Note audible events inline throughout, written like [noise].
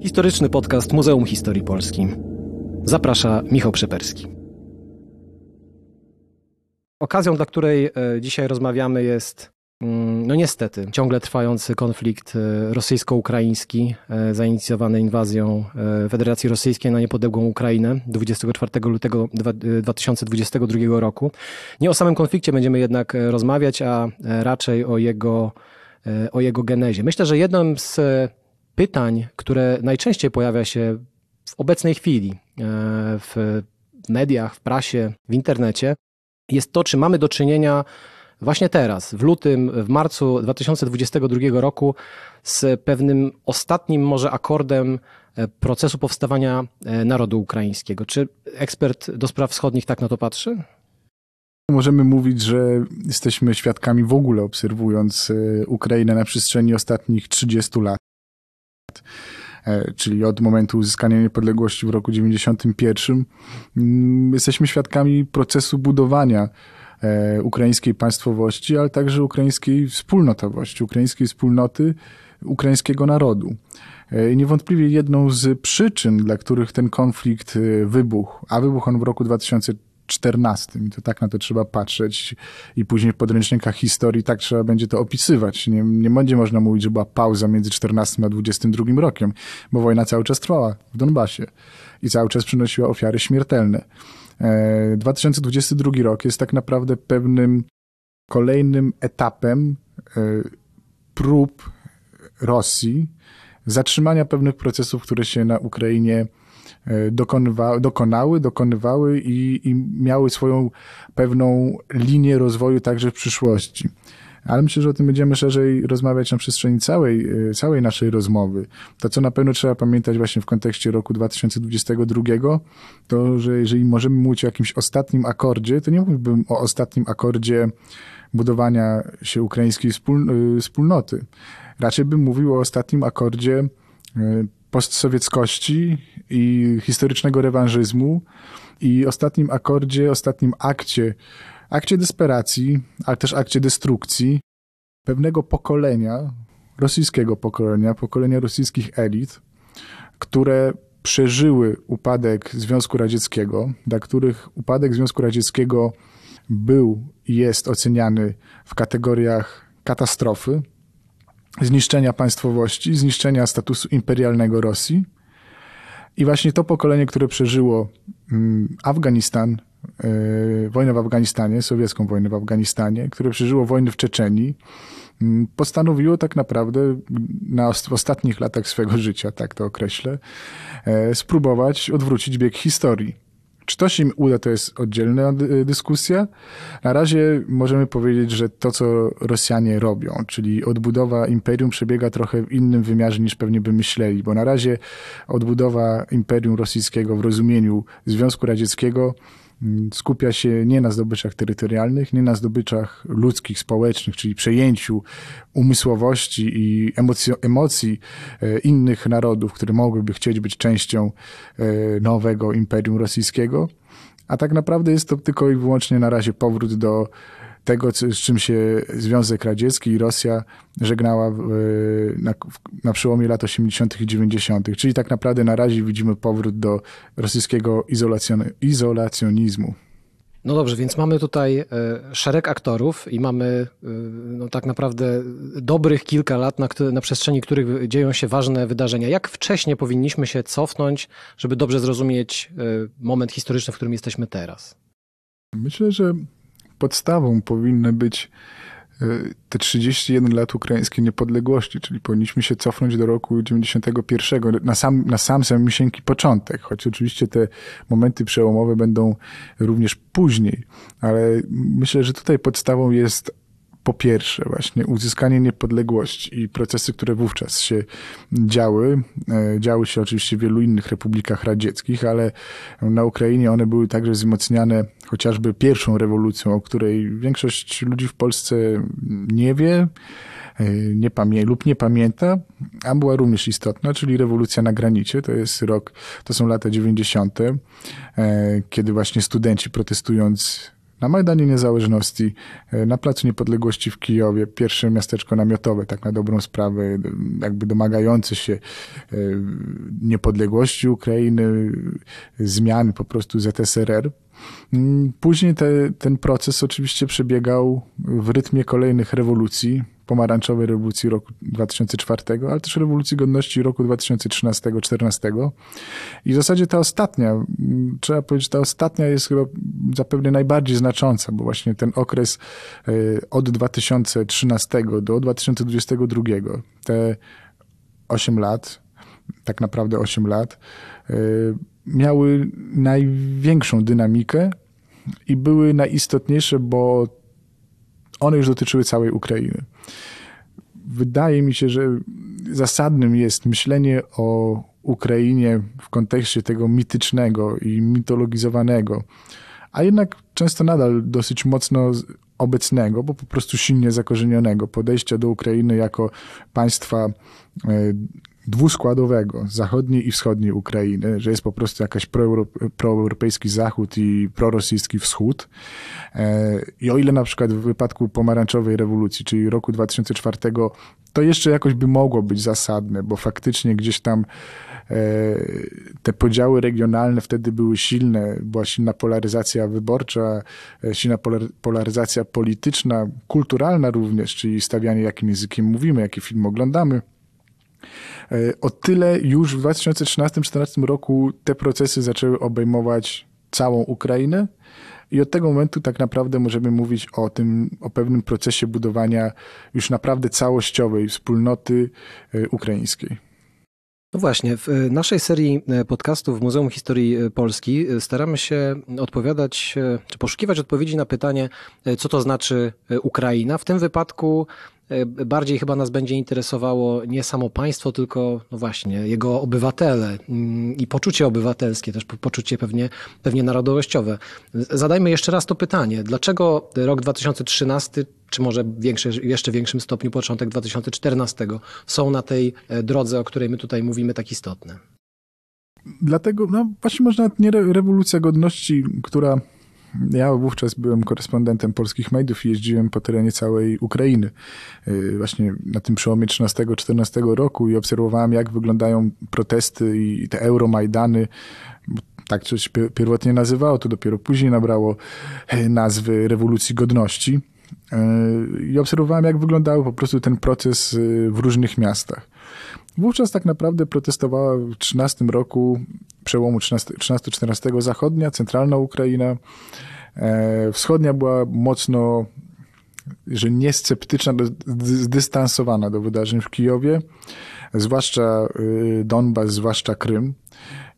Historyczny podcast Muzeum Historii Polski. Zaprasza Michał Przeperski. Okazją, dla której e, dzisiaj rozmawiamy, jest mm, no niestety ciągle trwający konflikt e, rosyjsko-ukraiński, e, zainicjowany inwazją Federacji Rosyjskiej na niepodległą Ukrainę 24 lutego 2022 roku. Nie o samym konflikcie będziemy jednak rozmawiać, a raczej o jego, o jego genezie. Myślę, że jednym z pytań, które najczęściej pojawia się w obecnej chwili e, w mediach, w prasie, w internecie, jest to, czy mamy do czynienia właśnie teraz, w lutym, w marcu 2022 roku, z pewnym ostatnim może akordem e, procesu powstawania e, narodu ukraińskiego. Czy ekspert do spraw wschodnich tak na to patrzy? Możemy mówić, że jesteśmy świadkami w ogóle obserwując Ukrainę na przestrzeni ostatnich 30 lat. E, czyli od momentu uzyskania niepodległości w roku 91, mm, jesteśmy świadkami procesu budowania e, ukraińskiej państwowości, ale także ukraińskiej wspólnotowości, ukraińskiej wspólnoty, ukraińskiego narodu. E, niewątpliwie jedną z przyczyn, dla których ten konflikt wybuchł, a wybuchł on w roku 2014, 14. I to tak na to trzeba patrzeć i później w podręcznikach historii tak trzeba będzie to opisywać. Nie, nie będzie można mówić, że była pauza między 14 a 22 rokiem, bo wojna cały czas trwała w Donbasie i cały czas przynosiła ofiary śmiertelne. 2022 e, rok jest tak naprawdę pewnym kolejnym etapem e, prób Rosji zatrzymania pewnych procesów, które się na Ukrainie dokonywa, dokonały, dokonywały i, i miały swoją pewną linię rozwoju także w przyszłości. Ale myślę, że o tym będziemy szerzej rozmawiać na przestrzeni całej, e, całej naszej rozmowy. To, co na pewno trzeba pamiętać właśnie w kontekście roku 2022, to, że jeżeli możemy mówić o jakimś ostatnim akordzie, to nie mówiłbym o ostatnim akordzie budowania się ukraińskiej e, wspólnoty. Raczej bym mówił o ostatnim akordzie postsowieckości i historycznego rewanżyzmu i ostatnim akordzie, ostatnim akcie, akcie desperacji, ale też akcie destrukcji pewnego pokolenia, rosyjskiego pokolenia, pokolenia rosyjskich elit, które przeżyły upadek Związku Radzieckiego, dla których upadek Związku Radzieckiego był i jest oceniany w kategoriach katastrofy, zniszczenia państwowości, zniszczenia statusu imperialnego Rosji. I właśnie to pokolenie, które przeżyło mm, Afganistan, yy, wojnę w Afganistanie, sowiecką wojnę w Afganistanie, które przeżyło wojnę w Czeczeni, yy, postanowiło tak naprawdę na ostatnich latach swego życia, tak to określę, yy, spróbować odwrócić bieg historii. Czy to się im uda, to jest oddzielna dyskusja. Na razie możemy powiedzieć, że to, co Rosjanie robią, czyli odbudowa imperium, przebiega trochę w innym wymiarze niż pewnie by myśleli, bo na razie odbudowa imperium rosyjskiego w rozumieniu Związku Radzieckiego skupia się nie na zdobyczach terytorialnych, nie na zdobyczach ludzkich, społecznych, czyli przejęciu umysłowości i emocji, emocji e, innych narodów, które mogłyby chcieć być częścią e, nowego imperium rosyjskiego. A tak naprawdę jest to tylko i wyłącznie na razie powrót do tego, z czym się Związek Radziecki i Rosja żegnała w, na, na przełomie lat 80. i 90., czyli tak naprawdę na razie widzimy powrót do rosyjskiego izolacjon, izolacjonizmu. No dobrze, więc mamy tutaj e, szereg aktorów i mamy e, no tak naprawdę dobrych kilka lat, na, na przestrzeni których dzieją się ważne wydarzenia. Jak wcześnie powinniśmy się cofnąć, żeby dobrze zrozumieć e, moment historyczny, w którym jesteśmy teraz? Myślę, że podstawą powinny być e, te 31 lat ukraińskiej niepodległości, czyli powinniśmy się cofnąć do roku 91, na sam, na sam samysieńki początek, choć oczywiście te momenty przełomowe będą również później, ale myślę, że tutaj podstawą jest po pierwsze właśnie uzyskanie niepodległości i procesy, które wówczas się działy. E, działy się oczywiście w wielu innych republikach radzieckich, ale na Ukrainie one były także wzmocniane chociażby pierwszą rewolucją, o której większość ludzi w Polsce nie wie, e, nie pamię lub nie pamięta, a była również istotna, czyli rewolucja na granicie. To jest rok, to są lata 90., e, kiedy właśnie studenci protestując na Majdanie Niezależności, e, na Placu Niepodległości w Kijowie, pierwsze miasteczko namiotowe, tak na dobrą sprawę, jakby domagające się e, niepodległości Ukrainy, zmian po prostu ZSRR. Mm, później te, ten proces oczywiście przebiegał w rytmie kolejnych rewolucji, pomarańczowej rewolucji roku 2004, ale też rewolucji godności roku 2013-2014. I w zasadzie ta ostatnia, trzeba powiedzieć, ta ostatnia jest chyba zapewne najbardziej znacząca, bo właśnie ten okres e, od 2013 do 2022, te 8 lat, tak naprawdę 8 lat, e, miały największą dynamikę i były najistotniejsze, bo one już dotyczyły całej Ukrainy. Wydaje mi się, że zasadnym jest myślenie o Ukrainie w kontekście tego mitycznego i mitologizowanego, a jednak często nadal dosyć mocno obecnego, bo po prostu silnie zakorzenionego podejścia do Ukrainy jako państwa e, dwuskładowego zachodniej i wschodniej Ukrainy, że jest po prostu jakaś proeuropejski zachód i prorosyjski wschód. E, I o ile na przykład w wypadku pomarańczowej rewolucji, czyli roku 2004, to jeszcze jakoś by mogło być zasadne, bo faktycznie gdzieś tam e, te podziały regionalne wtedy były silne, była silna polaryzacja wyborcza, e, silna polaryzacja polityczna, kulturalna również, czyli stawianie, jakim językiem mówimy, jaki film oglądamy. E, o tyle już w 2013-2014 roku te procesy zaczęły obejmować całą Ukrainę. I od tego momentu tak naprawdę możemy mówić o tym, o pewnym procesie budowania już naprawdę całościowej wspólnoty e, ukraińskiej. No właśnie, w naszej serii e, podcastów w Muzeum Historii Polski staramy się odpowiadać, czy poszukiwać odpowiedzi na pytanie, co to znaczy Ukraina. W tym wypadku E, bardziej chyba nas będzie interesowało nie samo państwo, tylko no właśnie jego obywatele mm, i poczucie obywatelskie, też poczucie pewnie, pewnie narodowościowe. Zadajmy jeszcze raz to pytanie. Dlaczego rok 2013, czy może większy, jeszcze większym stopniu początek 2014 są na tej e, drodze, o której my tutaj mówimy, tak istotne? Dlatego, no właśnie można nie rewolucja godności, która ja wówczas byłem korespondentem polskich mediów i jeździłem po terenie całej Ukrainy. Y, właśnie na tym przełomie 13-14 roku i obserwowałem, jak wyglądają protesty i te euromajdany. Tak coś pierwotnie nazywało, to dopiero później nabrało e, nazwy rewolucji godności. Y, I obserwowałem, jak wyglądał po prostu ten proces y, w różnych miastach. Wówczas tak naprawdę protestowała w 13 roku, przełomu 13-14 zachodnia, centralna Ukraina. E, wschodnia była mocno, że nie sceptyczna, zdystansowana do wydarzeń w Kijowie, zwłaszcza y, Donbas, zwłaszcza Krym.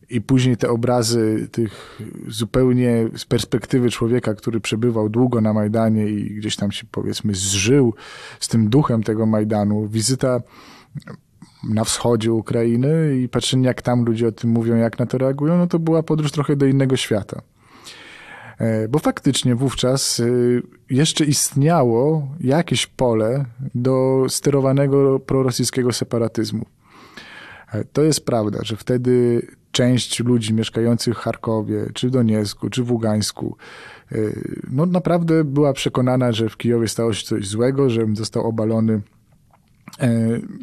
I później te obrazy tych zupełnie z perspektywy człowieka, który przebywał długo na Majdanie i gdzieś tam się powiedzmy zżył z tym duchem tego Majdanu. Wizyta na wschodzie Ukrainy i patrzenie jak tam ludzie o tym mówią, jak na to reagują, no to była podróż trochę do innego świata. E, bo faktycznie wówczas e, jeszcze istniało jakieś pole do sterowanego prorosyjskiego separatyzmu. E, to jest prawda, że wtedy część ludzi mieszkających w Charkowie, czy w Doniecku, czy w Ługańsku, no naprawdę była przekonana, że w Kijowie stało się coś złego, że został obalony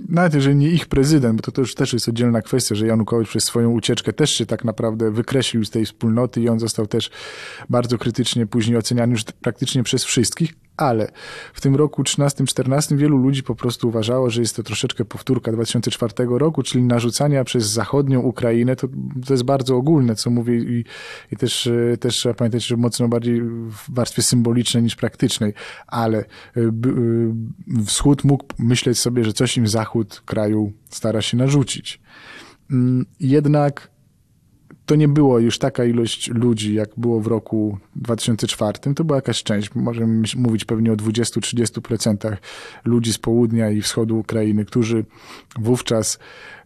nawet jeżeli nie ich prezydent, bo to, już też jest oddzielna kwestia, że Janukowicz przez swoją ucieczkę też się tak naprawdę wykreślił z tej wspólnoty i on został też bardzo krytycznie później oceniany już praktycznie przez wszystkich, ale w tym roku 13-14 wielu ludzi po prostu uważało, że jest to troszeczkę powtórka 2004 roku, czyli narzucania przez zachodnią Ukrainę, to, to jest bardzo ogólne, co mówię i, i też, e, też trzeba pamiętać, że mocno bardziej w warstwie symbolicznej niż praktycznej, ale e, e, wschód mógł myśleć sobie, że coś im zachód kraju stara się narzucić. Mm, jednak to nie było już taka ilość ludzi, jak było w roku 2004. To była jakaś część, możemy mówić pewnie o 20-30% ludzi z południa i wschodu Ukrainy, którzy wówczas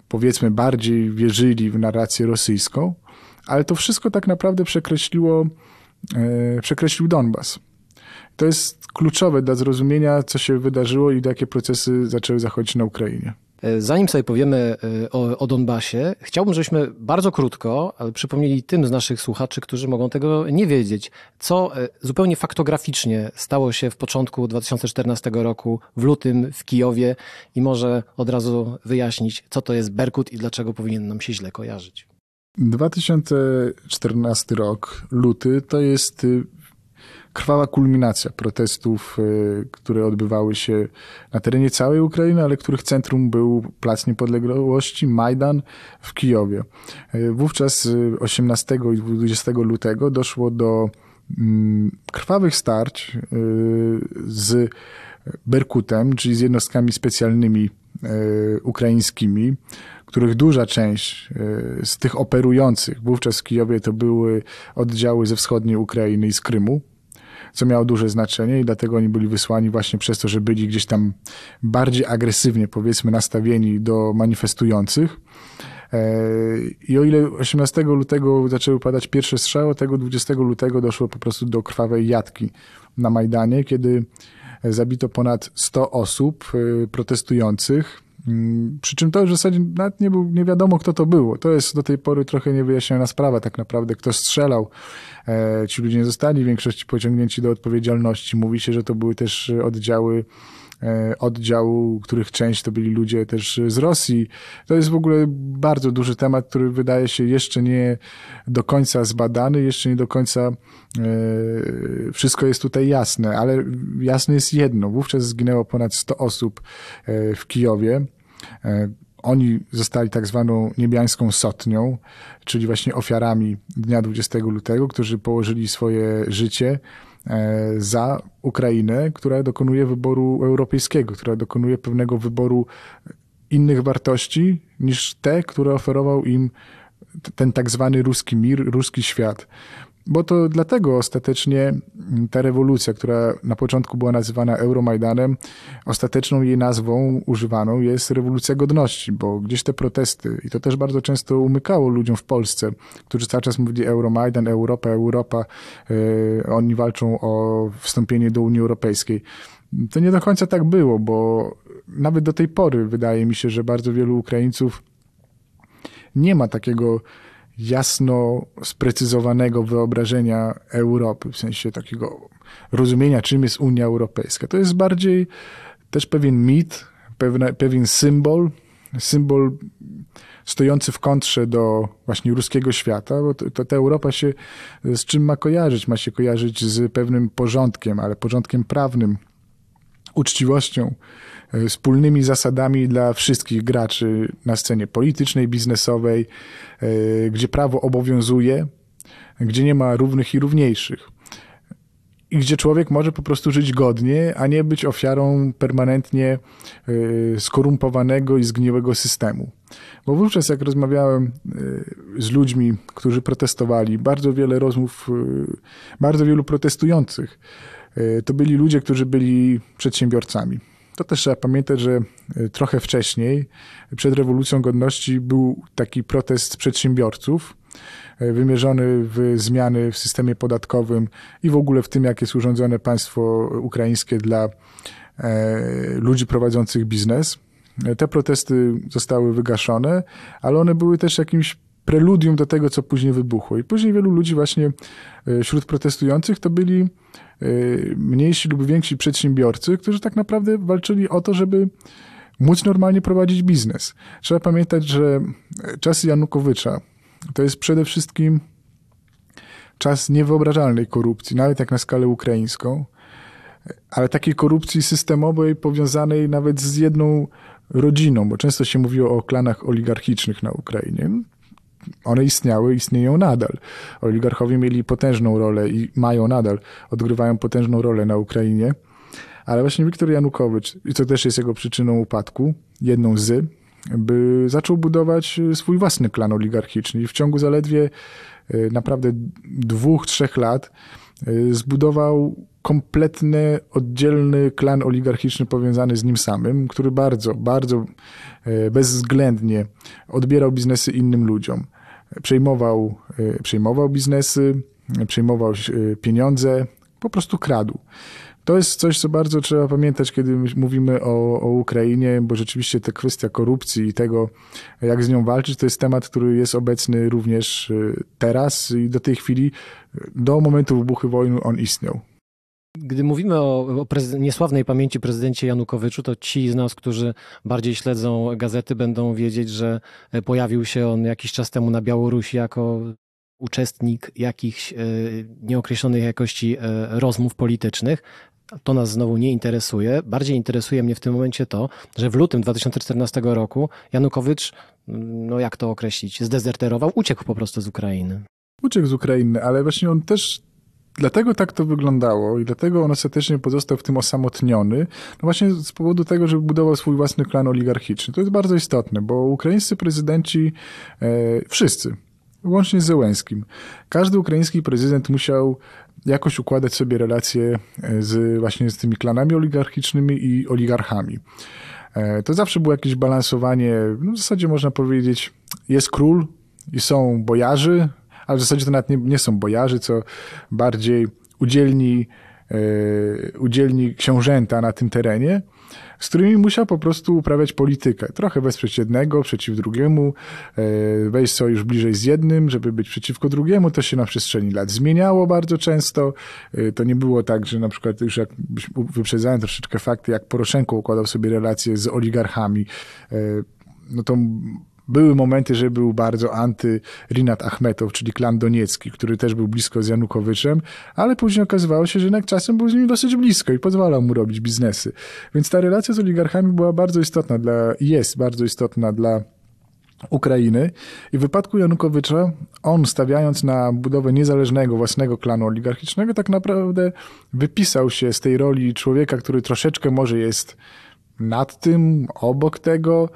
powiedzmy bardziej wierzyli w narrację rosyjską, ale to wszystko tak naprawdę przekreśliło, e, przekreślił Donbas. To jest kluczowe dla zrozumienia, co się wydarzyło i jakie procesy zaczęły zachodzić na Ukrainie. Zanim sobie powiemy o, o Donbasie, chciałbym, żebyśmy bardzo krótko przypomnieli tym z naszych słuchaczy, którzy mogą tego nie wiedzieć, co zupełnie faktograficznie stało się w początku 2014 roku, w lutym w Kijowie i może od razu wyjaśnić, co to jest Berkut i dlaczego powinien nam się źle kojarzyć. 2014 rok, luty, to jest y, krwawa kulminacja protestów, y, które odbywały się na terenie całej Ukrainy, ale których centrum był Plac Niepodległości, Majdan w Kijowie. Y, wówczas 18 i 20 lutego doszło do mm, krwawych starć z Berkutem, czyli z jednostkami specjalnymi ukraińskimi, których duża część z tych operujących wówczas w Kijowie to były oddziały ze wschodniej Ukrainy i z Krymu, co miało duże znaczenie i dlatego oni byli wysłani właśnie przez to, że byli gdzieś tam bardziej agresywnie, powiedzmy, nastawieni do manifestujących. E, I o ile 18 lutego zaczęły padać pierwsze strzały, tego 20 lutego doszło po prostu do krwawej jatki na Majdanie, kiedy zabito ponad 100 osób e, protestujących. Mm, przy czym to w zasadzie nawet nie, był, nie wiadomo, kto to było. To jest do tej pory trochę niewyjaśniona sprawa, tak naprawdę, kto strzelał. E, ci ludzie nie zostali w większości pociągnięci do odpowiedzialności. Mówi się, że to były też oddziały e, oddziału, których część to byli ludzie też z Rosji. To jest w ogóle bardzo duży temat, który wydaje się jeszcze nie do końca zbadany, jeszcze nie do końca e, wszystko jest tutaj jasne, ale jasne jest jedno. Wówczas zginęło ponad 100 osób e, w Kijowie. Oni zostali tak zwaną niebiańską sotnią, czyli właśnie ofiarami dnia 20 lutego, którzy położyli swoje życie za Ukrainę, która dokonuje wyboru europejskiego, która dokonuje pewnego wyboru innych wartości niż te, które oferował im ten tak zwany ruski mir, ruski świat. Bo to dlatego ostatecznie ta rewolucja, która na początku była nazywana Euromajdanem, ostateczną jej nazwą używaną jest rewolucja godności, bo gdzieś te protesty, i to też bardzo często umykało ludziom w Polsce, którzy cały czas mówili Euromajdan, Europa, Europa, yy, oni walczą o wstąpienie do Unii Europejskiej. To nie do końca tak było, bo nawet do tej pory wydaje mi się, że bardzo wielu Ukraińców nie ma takiego jasno sprecyzowanego wyobrażenia Europy, w sensie takiego rozumienia, czym jest Unia Europejska. To jest bardziej też pewien mit, pewne, pewien symbol, symbol stojący w kontrze do właśnie ruskiego świata, bo to, to, ta Europa się z czym ma kojarzyć? Ma się kojarzyć z pewnym porządkiem, ale porządkiem prawnym, uczciwością, wspólnymi zasadami dla wszystkich graczy na scenie politycznej, biznesowej, e, gdzie prawo obowiązuje, gdzie nie ma równych i równiejszych. I gdzie człowiek może po prostu żyć godnie, a nie być ofiarą permanentnie e, skorumpowanego i zgniłego systemu. Bo wówczas, jak rozmawiałem z ludźmi, którzy protestowali, bardzo wiele rozmów, bardzo wielu protestujących, to byli ludzie, którzy byli przedsiębiorcami to też trzeba pamiętać, że e, trochę wcześniej, przed rewolucją godności, był taki protest przedsiębiorców, e, wymierzony w zmiany w systemie podatkowym i w ogóle w tym, jak jest urządzone państwo ukraińskie dla e, ludzi prowadzących biznes. Te protesty zostały wygaszone, ale one były też jakimś preludium do tego, co później wybuchło. I później wielu ludzi właśnie wśród protestujących to byli Y, mniejsi lub więksi przedsiębiorcy, którzy tak naprawdę walczyli o to, żeby móc normalnie prowadzić biznes. Trzeba pamiętać, że czasy Janukowycza to jest przede wszystkim czas niewyobrażalnej korupcji, nawet jak na skalę ukraińską, ale takiej korupcji systemowej powiązanej nawet z jedną rodziną, bo często się mówiło o klanach oligarchicznych na Ukrainie one istniały, istnieją nadal. Oligarchowie mieli potężną rolę i mają nadal, odgrywają potężną rolę na Ukrainie. Ale właśnie Wiktor Janukowicz, i to też jest jego przyczyną upadku, jedną z, by zaczął budować swój własny klan oligarchiczny i w ciągu zaledwie e, naprawdę dwóch, trzech lat e, zbudował kompletny, oddzielny klan oligarchiczny powiązany z nim samym, który bardzo, bardzo e, bezwzględnie odbierał biznesy innym ludziom. Przejmował, e, przejmował biznesy, przejmował e, pieniądze, po prostu kradł. To jest coś, co bardzo trzeba pamiętać, kiedy mówimy o, o Ukrainie, bo rzeczywiście ta kwestia korupcji i tego, jak z nią walczyć, to jest temat, który jest obecny również y, teraz i do tej chwili, do momentu wybuchu wojny on istniał. Gdy mówimy o, o niesławnej pamięci prezydencie Janukowyczu, to ci z nas, którzy bardziej śledzą gazety, będą wiedzieć, że pojawił się on jakiś czas temu na Białorusi jako uczestnik jakichś e, nieokreślonej jakości e, rozmów politycznych. To nas znowu nie interesuje. Bardziej interesuje mnie w tym momencie to, że w lutym 2014 roku Janukowycz, no jak to określić, zdezerterował, uciekł po prostu z Ukrainy. Uciekł z Ukrainy, ale właśnie on też Dlatego tak to wyglądało i dlatego on ostatecznie pozostał w tym osamotniony, no właśnie z powodu tego, że budował swój własny klan oligarchiczny. To jest bardzo istotne, bo ukraińscy prezydenci, e, wszyscy, łącznie z Zełenskim. Każdy ukraiński prezydent musiał jakoś układać sobie relacje e, z, właśnie z tymi klanami oligarchicznymi i oligarchami. E, to zawsze było jakieś balansowanie, no w zasadzie można powiedzieć, jest król i są bojarzy, ale w zasadzie to nawet nie, nie są bojarzy, co bardziej udzielni, e, udzielni książęta na tym terenie z którymi musiał po prostu uprawiać politykę. Trochę wesprzeć jednego przeciw drugiemu, e, wejść sojusz bliżej z jednym, żeby być przeciwko drugiemu. To się na przestrzeni lat zmieniało bardzo często. E, to nie było tak, że na przykład już jak wyprzedzałem troszeczkę fakty, jak Poroszenko układał sobie relacje z oligarchami, no to były momenty, że był bardzo anty Rinat Achmetow, czyli klan doniecki, który też był blisko z Janukowiczem, ale później okazywało się, że jednak czasem był z nim dosyć blisko i pozwalał mu robić biznesy. Więc ta relacja z oligarchami była bardzo istotna dla, jest bardzo istotna dla Ukrainy. I w wypadku Janukowycza, on stawiając na budowę niezależnego, własnego klanu oligarchicznego, tak naprawdę wypisał się z tej roli człowieka, który troszeczkę może jest nad tym, obok tego,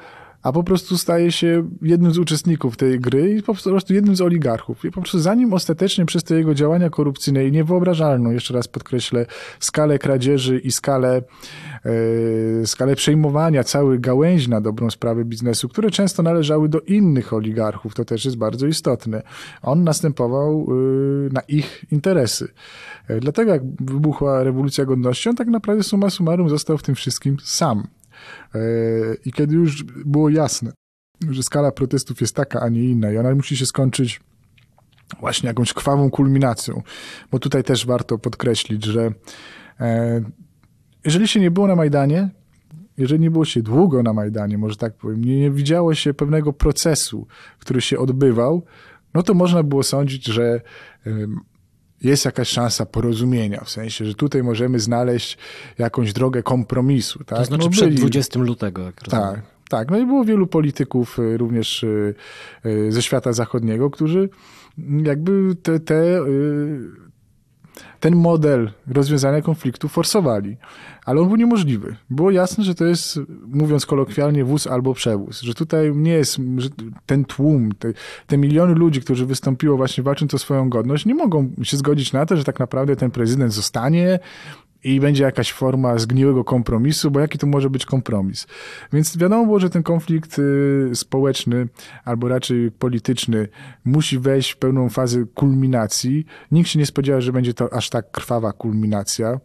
a po prostu staje się jednym z uczestników tej gry i po prostu jednym z oligarchów. I po prostu zanim ostatecznie przez te jego działania korupcyjne i niewyobrażalną, jeszcze raz podkreślę, skalę kradzieży i skalę, e, skalę przejmowania całych gałęzi na dobrą sprawę biznesu, które często należały do innych oligarchów, to też jest bardzo istotne. On następował e, na ich interesy. E, dlatego jak wybuchła rewolucja godności, on tak naprawdę summa summarum został w tym wszystkim sam. E, I kiedy już było jasne, że skala protestów jest taka, a nie inna i ona musi się skończyć właśnie jakąś krwawą kulminacją, bo tutaj też warto podkreślić, że e, jeżeli się nie było na Majdanie, jeżeli nie było się długo na Majdanie, może tak powiem, nie, nie widziało się pewnego procesu, który się odbywał, no to można było sądzić, że jest jakaś szansa porozumienia, w sensie, że tutaj możemy znaleźć jakąś drogę kompromisu. Tak? To znaczy no, przed 20 lutego. Jak tak, tak. No i było wielu polityków y, również y, y, ze świata zachodniego, którzy jakby te, te ten model rozwiązania konfliktu forsowali. Ale on był niemożliwy. Było jasne, że to jest, mówiąc kolokwialnie, wóz albo przewóz. Że tutaj nie jest, ten tłum, te, te miliony ludzi, którzy wystąpiło właśnie walcząc o swoją godność, nie mogą się zgodzić na to, że tak naprawdę ten prezydent zostanie, i będzie jakaś forma zgniłego kompromisu, bo jaki to może być kompromis? Więc wiadomo było, że ten konflikt y, społeczny, albo raczej polityczny, musi wejść w pełną fazę kulminacji. Nikt się nie spodziewał, że będzie to aż tak krwawa kulminacja.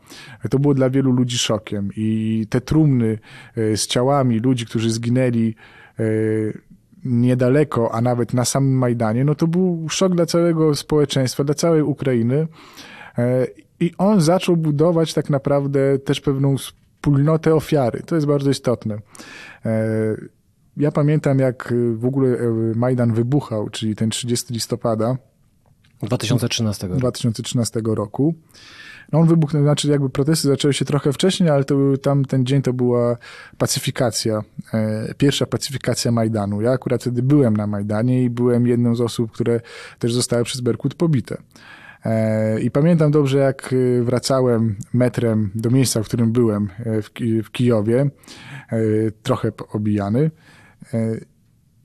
To było dla wielu ludzi szokiem i te trumny y, z ciałami ludzi, którzy zginęli, y, niedaleko, a nawet na samym Majdanie, no to był szok dla całego społeczeństwa, dla całej Ukrainy. I on zaczął budować tak naprawdę też pewną wspólnotę ofiary. To jest bardzo istotne. E, ja pamiętam, jak w ogóle e, Majdan wybuchał, czyli ten 30 listopada 2013 roku. 2013 roku. No on wybuchnął, znaczy jakby protesty zaczęły się trochę wcześniej, ale to tam ten dzień to była pacyfikacja, e, pierwsza pacyfikacja Majdanu. Ja akurat wtedy byłem na Majdanie i byłem jedną z osób, które też zostały przez Berkut pobite. E, I pamiętam dobrze, jak e, wracałem metrem do miejsca, w którym byłem e, w, Kijowie, trochę obijany.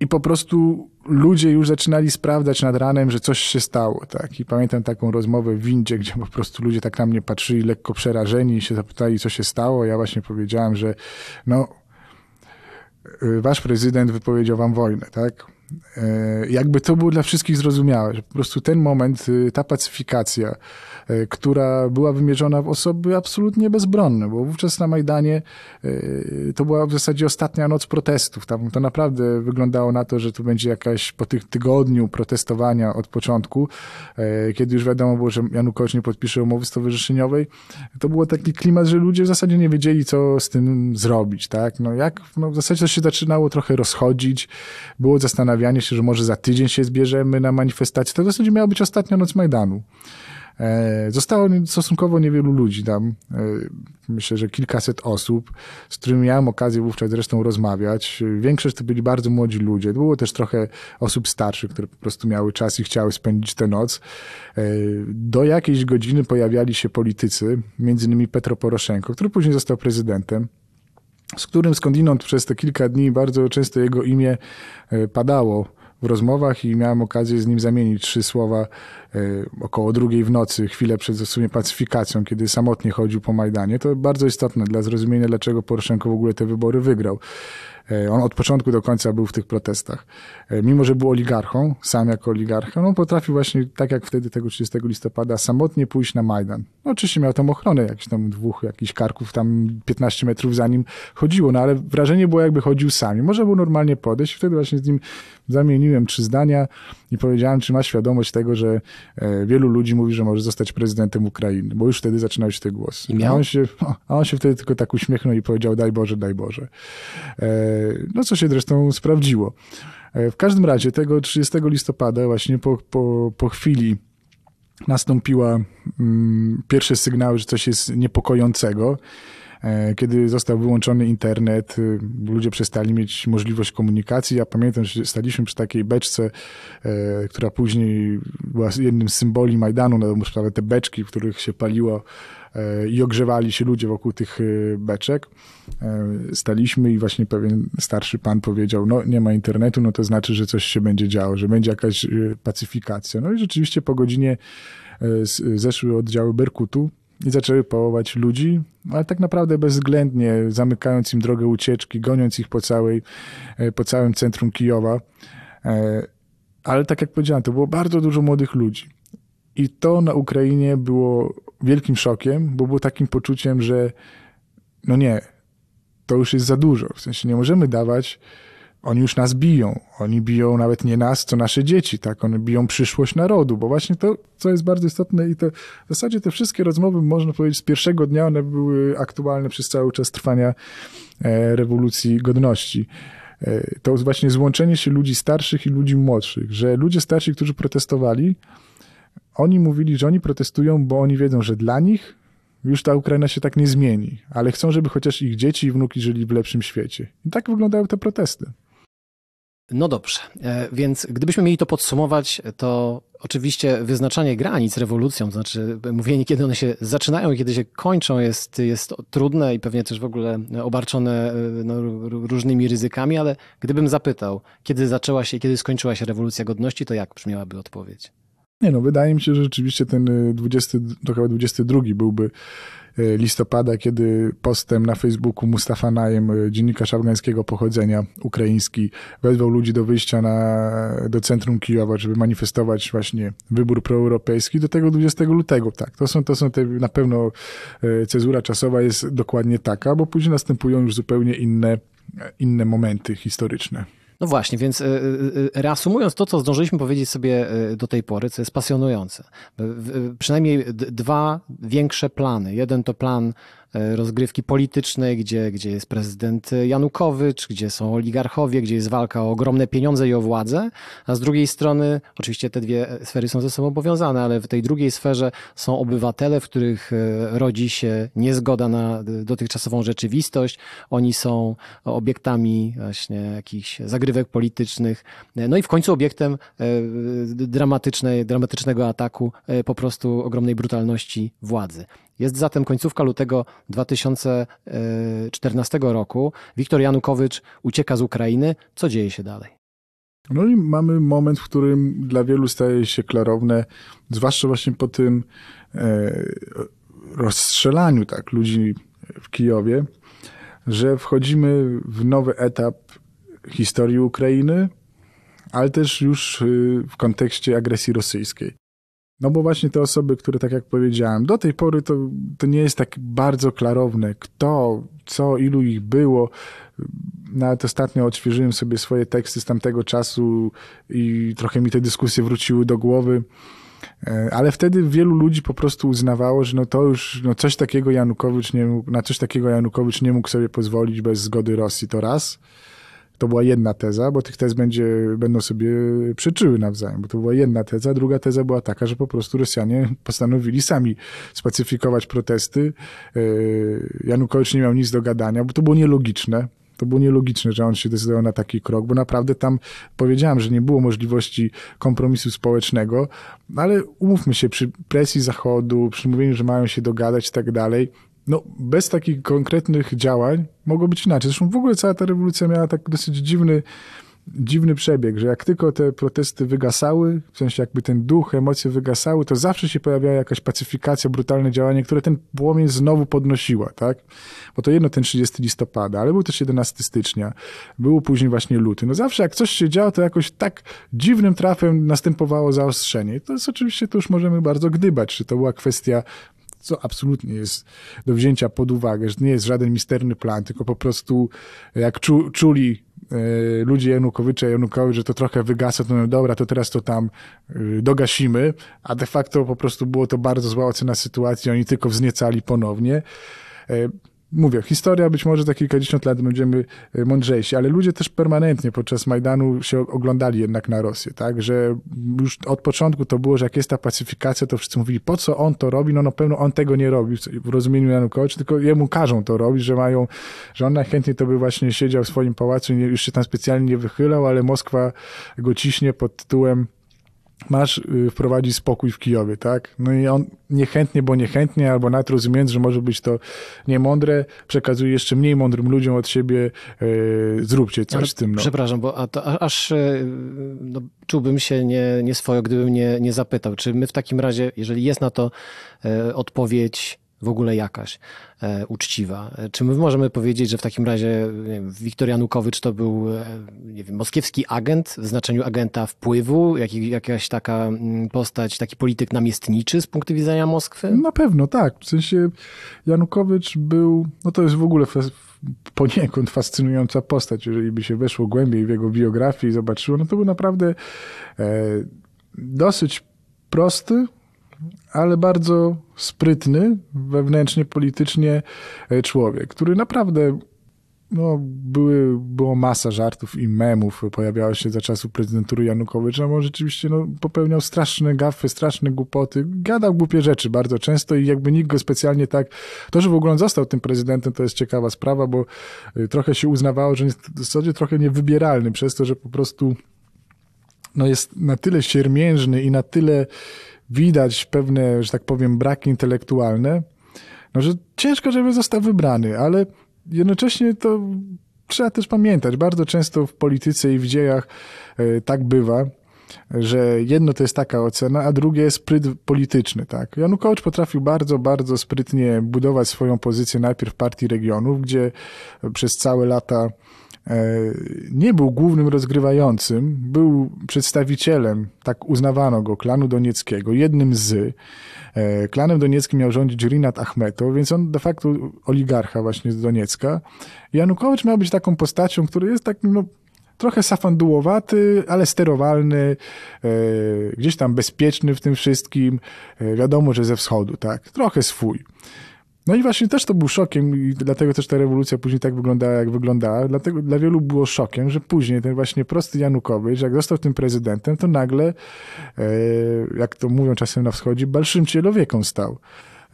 I po prostu ludzie już zaczynali sprawdzać nad ranem, że coś się stało. Tak? I pamiętam taką rozmowę w windzie, gdzie po prostu ludzie tak na mnie patrzyli, lekko przerażeni i się zapytali, co się stało. Ja właśnie powiedziałem, że no, wasz prezydent wypowiedział wam wojnę, tak? E, jakby to było dla wszystkich zrozumiałe, że po prostu ten moment, y, ta pacyfikacja, e, która była wymierzona w osoby absolutnie bezbronne, bo wówczas na Majdanie e, to była w zasadzie ostatnia noc protestów. Tam to naprawdę wyglądało na to, że to będzie jakaś po tych tygodniu protestowania od początku, kiedy już wiadomo było, że Janukowicz nie podpisze umowy stowarzyszeniowej, to było taki klimat, że ludzie w zasadzie nie wiedzieli, co z tym zrobić, tak? No jak, no w zasadzie to się zaczynało trochę rozchodzić, było zastanawianie się, że może za tydzień się zbierzemy na manifestację. To w zasadzie miała być ostatnia noc Majdanu. E, zostało stosunkowo niewielu ludzi tam, e, myślę, że kilkaset osób, z którymi miałem okazję wówczas zresztą rozmawiać. Większość to byli bardzo młodzi ludzie. Było też trochę osób starszych, które po prostu miały czas i chciały spędzić tę noc. E, do jakiejś godziny pojawiali się politycy, między innymi Petro Poroszenko, który później został prezydentem z którym skądinąd przez te kilka dni bardzo często jego imię padało w rozmowach i miałem okazję z nim zamienić trzy słowa e, około drugiej w nocy, chwilę przed w sumie pacyfikacją, kiedy samotnie chodził po Majdanie. To bardzo istotne dla zrozumienia, dlaczego Poroszenko w ogóle te wybory wygrał. E, on od początku do końca był w tych protestach. E, mimo, że był oligarchą, sam jako oligarcha, on potrafił właśnie, tak jak wtedy tego 30 listopada, samotnie pójść na Majdan. No, oczywiście miał tam ochronę jakichś tam dwóch jakichś karków, tam 15 metrów za nim chodziło, no ale wrażenie było jakby chodził sami. Może był normalnie podejść, wtedy właśnie z nim zamieniłem trzy zdania i powiedziałem, czy ma świadomość tego, że e, wielu ludzi mówi, że może zostać prezydentem Ukrainy, bo już wtedy zaczynały się te głosy. I miał? A on się, [laughs] a on się wtedy tylko tak uśmiechnął i powiedział, daj Boże, daj Boże. No co się zresztą sprawdziło. E, w każdym razie tego 30 listopada właśnie po, po, po chwili nastąpiła mm, pierwsze sygnały, że coś jest niepokojącego. E, kiedy został wyłączony internet, y, ludzie przestali mieć możliwość komunikacji. Ja pamiętam, że staliśmy przy takiej beczce, e, która później była jednym z symboli Majdanu, na sprawę te beczki, w których się paliło i ogrzewali się ludzie wokół tych e, beczek. E, staliśmy i właśnie pewien starszy pan powiedział, no nie ma internetu, no to znaczy, że coś się będzie działo, że będzie jakaś pacyfikacja. No i rzeczywiście po godzinie zeszły oddziały Berkutu i zaczęły pałować ludzi, ale tak naprawdę bezwzględnie, zamykając im drogę ucieczki, goniąc ich po, całej, po całym centrum Kijowa. Ale tak jak powiedziałem, to było bardzo dużo młodych ludzi. I to na Ukrainie było wielkim szokiem, bo było takim poczuciem, że no nie, to już jest za dużo. W sensie nie możemy dawać, oni już nas biją. Oni biją nawet nie nas, co nasze dzieci, tak? One biją przyszłość narodu, bo właśnie to, co jest bardzo istotne i to w zasadzie te wszystkie rozmowy, można powiedzieć, z pierwszego dnia one były aktualne przez cały czas trwania e, rewolucji godności. E, to właśnie złączenie się ludzi starszych i ludzi młodszych, że ludzie starsi, którzy protestowali, oni mówili, że oni protestują, bo oni wiedzą, że dla nich już ta Ukraina się tak nie zmieni, ale chcą, żeby chociaż ich dzieci i wnuki żyli w lepszym świecie. I tak wyglądały te protesty. No dobrze, e, więc gdybyśmy mieli to podsumować, to oczywiście wyznaczanie granic rewolucją, to znaczy mówienie, kiedy one się zaczynają i kiedy się kończą, jest, jest trudne i pewnie też w ogóle obarczone e, no, różnymi ryzykami, ale gdybym zapytał, kiedy zaczęła się, kiedy skończyła się rewolucja godności, to jak brzmiałaby odpowiedź? Nie no, wydaje mi się, że rzeczywiście ten 20, to chyba 22 byłby e, listopada, kiedy postem na Facebooku Mustafa Najem, e, dziennikarz afgańskiego pochodzenia, ukraiński, wezwał ludzi do wyjścia na, do centrum Kijowa, żeby manifestować właśnie wybór proeuropejski do tego 20 lutego. Tak, to są, to są te, na pewno cezura czasowa jest dokładnie taka, bo później następują już zupełnie inne, inne momenty historyczne. No właśnie, więc e, e, e, reasumując to, co zdążyliśmy powiedzieć sobie do tej pory, co jest pasjonujące. Przynajmniej dwa większe plany. Jeden to plan rozgrywki politycznej, gdzie, gdzie jest prezydent Janukowycz, gdzie są oligarchowie, gdzie jest walka o ogromne pieniądze i o władzę, a z drugiej strony, oczywiście te dwie sfery są ze sobą powiązane, ale w tej drugiej sferze są obywatele, w których e, rodzi się niezgoda na dotychczasową rzeczywistość. Oni są obiektami właśnie jakichś zagrywek politycznych, no i w końcu obiektem e, dramatycznej, dramatycznego ataku po prostu ogromnej brutalności władzy. Jest zatem końcówka lutego 2014 roku. Wiktor Janukowycz ucieka z Ukrainy. Co dzieje się dalej? No i mamy moment, w którym dla wielu staje się klarowne, zwłaszcza właśnie po tym e, rozstrzelaniu tak, ludzi w Kijowie, że wchodzimy w nowy etap historii Ukrainy, ale też już w kontekście agresji rosyjskiej. No bo właśnie te osoby, które tak jak powiedziałem, do tej pory to, to nie jest tak bardzo klarowne, kto, co, ilu ich było. Nawet ostatnio odświeżyłem sobie swoje teksty z tamtego czasu i trochę mi te dyskusje wróciły do głowy. E, ale wtedy wielu ludzi po prostu uznawało, że no to już no coś takiego Janukowicz nie mógł, na coś takiego Janukowicz nie mógł sobie pozwolić bez zgody Rosji, to raz. To była jedna teza, bo tych tez będzie, będą sobie przeczyły nawzajem, bo to była jedna teza. Druga teza była taka, że po prostu Rosjanie postanowili sami spacyfikować protesty. E, Janukowicz nie miał nic do gadania, bo to było nielogiczne. To było nielogiczne, że on się decydował na taki krok, bo naprawdę tam powiedziałem, że nie było możliwości kompromisu społecznego, ale umówmy się, przy presji Zachodu, przy mówieniu, że mają się dogadać i tak dalej, no, bez takich konkretnych działań mogło być inaczej. Zresztą w ogóle cała ta rewolucja miała tak dosyć dziwny, dziwny przebieg, że jak tylko te protesty wygasały, w sensie jakby ten duch, emocje wygasały, to zawsze się pojawiała jakaś pacyfikacja, brutalne działanie, które ten płomień znowu podnosiła, tak? Bo to jedno ten 30 listopada, ale był też 11 stycznia, było później właśnie luty. No zawsze jak coś się działo, to jakoś tak dziwnym trafem następowało zaostrzenie. To jest oczywiście, to już możemy bardzo gdybać, czy to była kwestia co absolutnie jest do wzięcia pod uwagę, że nie jest żaden misterny plan, tylko po prostu jak czu, czuli e, ludzie Janukowycza, Janukowicz, że to trochę wygasa, to no dobra, to teraz to tam e, dogasimy, a de facto po prostu było to bardzo zła ocena sytuacji, oni tylko wzniecali ponownie. Mówię, historia być może za kilkadziesiąt lat będziemy e, mądrzejsi, ale ludzie też permanentnie podczas Majdanu się oglądali jednak na Rosję, tak, że już od początku to było, że jak jest ta pacyfikacja, to wszyscy mówili, po co on to robi? No na pewno on tego nie robi w rozumieniu Janukowicz, tylko jemu każą to robić, że mają, że on najchętniej to by właśnie siedział w swoim pałacu i już się tam specjalnie nie wychylał, ale Moskwa go ciśnie pod tytułem masz y, wprowadzić spokój w Kijowie, tak? No i on niechętnie, bo niechętnie, albo nawet rozumiejąc, że może być to niemądre, przekazuje jeszcze mniej mądrym ludziom od siebie, yy, zróbcie coś Ale, z tym. No. Przepraszam, bo a to, aż y, no, czułbym się nie, nie swojo, gdybym nie, nie zapytał, czy my w takim razie, jeżeli jest na to odpowiedź w ogóle jakaś e, uczciwa. Czy my możemy powiedzieć, że w takim razie wiem, Wiktor Janukowicz to był e, nie wiem, moskiewski agent w znaczeniu agenta wpływu, jak, jakaś taka mm, postać, taki polityk namiestniczy z punktu widzenia Moskwy? Na pewno, tak. W sensie Janukowicz był, no to jest w ogóle poniekąd fascynująca postać, jeżeli by się weszło głębiej w jego biografię i zobaczyło, no to był naprawdę e, dosyć prosty, ale bardzo sprytny wewnętrznie, politycznie e, człowiek, który naprawdę no, były, było masa żartów i memów pojawiało się za czasów prezydentury Janukowycza, bo rzeczywiście no, popełniał straszne gafy, straszne głupoty, gadał głupie rzeczy bardzo często i jakby nikt go specjalnie tak... To, że w ogóle on został tym prezydentem, to jest ciekawa sprawa, bo e, trochę się uznawało, że jest w zasadzie trochę niewybieralny przez to, że po prostu no, jest na tyle siermiężny i na tyle widać pewne, że tak powiem, braki intelektualne, no, że ciężko, żeby został wybrany, ale jednocześnie to trzeba też pamiętać. Bardzo często w polityce i w dziejach e, tak bywa, że jedno to jest taka ocena, a drugie jest spryt polityczny. Tak? Janukowicz potrafił bardzo, bardzo sprytnie budować swoją pozycję najpierw w partii regionów, gdzie przez całe lata nie był głównym rozgrywającym, był przedstawicielem, tak uznawano go, klanu donieckiego, jednym z. E, klanem donieckim miał rządzić Rinat Achmetow, więc on de facto oligarcha właśnie z Doniecka. Janukowicz miał być taką postacią, który jest takim, no, trochę safandułowaty, ale sterowalny, e, gdzieś tam bezpieczny w tym wszystkim. wiadomo, że ze wschodu, tak, trochę swój. No i właśnie też to był szokiem i dlatego też ta rewolucja później tak wyglądała, jak wyglądała. Dlatego dla wielu było szokiem, że później ten właśnie prosty Janukowicz, jak został tym prezydentem, to nagle, e, jak to mówią czasem na wschodzie, balszym cielowieką stał.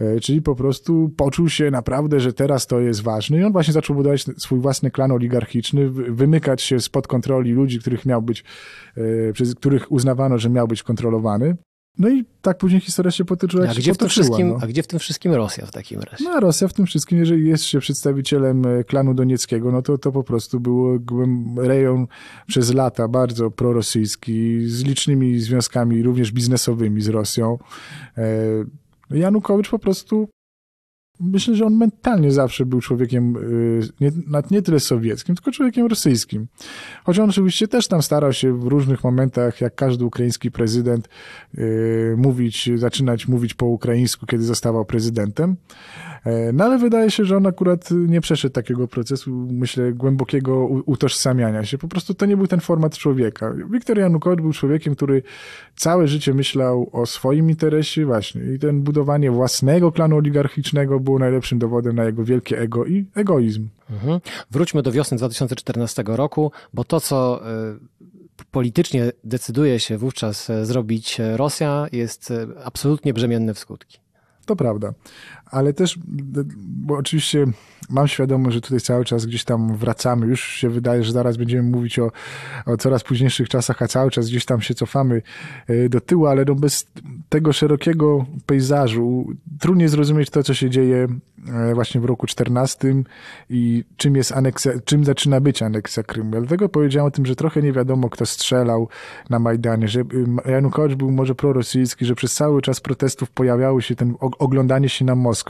E, czyli po prostu poczuł się naprawdę, że teraz to jest ważne i on właśnie zaczął budować swój własny klan oligarchiczny, wymykać się spod kontroli ludzi, których miał być, e, przez których uznawano, że miał być kontrolowany. No i tak później historia się potyczyła, a gdzie, w tym wszystkim, no. a gdzie w tym wszystkim Rosja w takim razie? No Rosja w tym wszystkim, jeżeli jest się przedstawicielem e, klanu donieckiego, no to to po prostu był rejon przez lata bardzo prorosyjski, z licznymi związkami również biznesowymi z Rosją. E, Janukowicz po prostu myślę, że on mentalnie zawsze był człowiekiem y, nie, nie tyle sowieckim, tylko człowiekiem rosyjskim. Choć on oczywiście też tam starał się w różnych momentach, jak każdy ukraiński prezydent, y, mówić, zaczynać mówić po ukraińsku, kiedy zostawał prezydentem. E, no ale wydaje się, że on akurat nie przeszedł takiego procesu, myślę, głębokiego utożsamiania się. Po prostu to nie był ten format człowieka. Wiktor Janukowicz był człowiekiem, który całe życie myślał o swoim interesie właśnie i ten budowanie własnego klanu oligarchicznego było najlepszym dowodem na jego wielkie ego i egoizm. Mhm. Wróćmy do wiosny 2014 roku, bo to, co y, politycznie decyduje się wówczas e, zrobić Rosja, jest absolutnie brzemienne w skutki. To prawda ale też, bo oczywiście mam świadomość, że tutaj cały czas gdzieś tam wracamy. Już się wydaje, że zaraz będziemy mówić o, o coraz późniejszych czasach, a cały czas gdzieś tam się cofamy e, do tyłu, ale no bez tego szerokiego pejzażu trudniej zrozumieć to, co się dzieje e, właśnie w roku 14 i czym jest aneksja, czym zaczyna być aneksja Krymu. Dlatego powiedziałem o tym, że trochę nie wiadomo, kto strzelał na Majdanie, że Janukowicz był może prorosyjski, że przez cały czas protestów pojawiały się ten oglądanie się na Moskwę.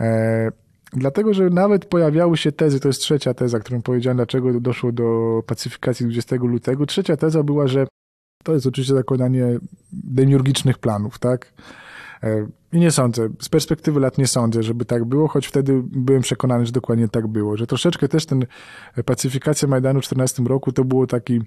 E, Dlatego, że nawet pojawiały się tezy, to jest trzecia teza, którą powiedziałem, dlaczego doszło do pacyfikacji 20 lutego. Trzecia teza była, że to jest oczywiście zakładanie demiurgicznych planów, tak? E, I nie sądzę, z perspektywy lat nie sądzę, żeby tak było, choć wtedy byłem przekonany, że dokładnie tak było, że troszeczkę też ten pacyfikacja Majdanu w 14 roku to było taki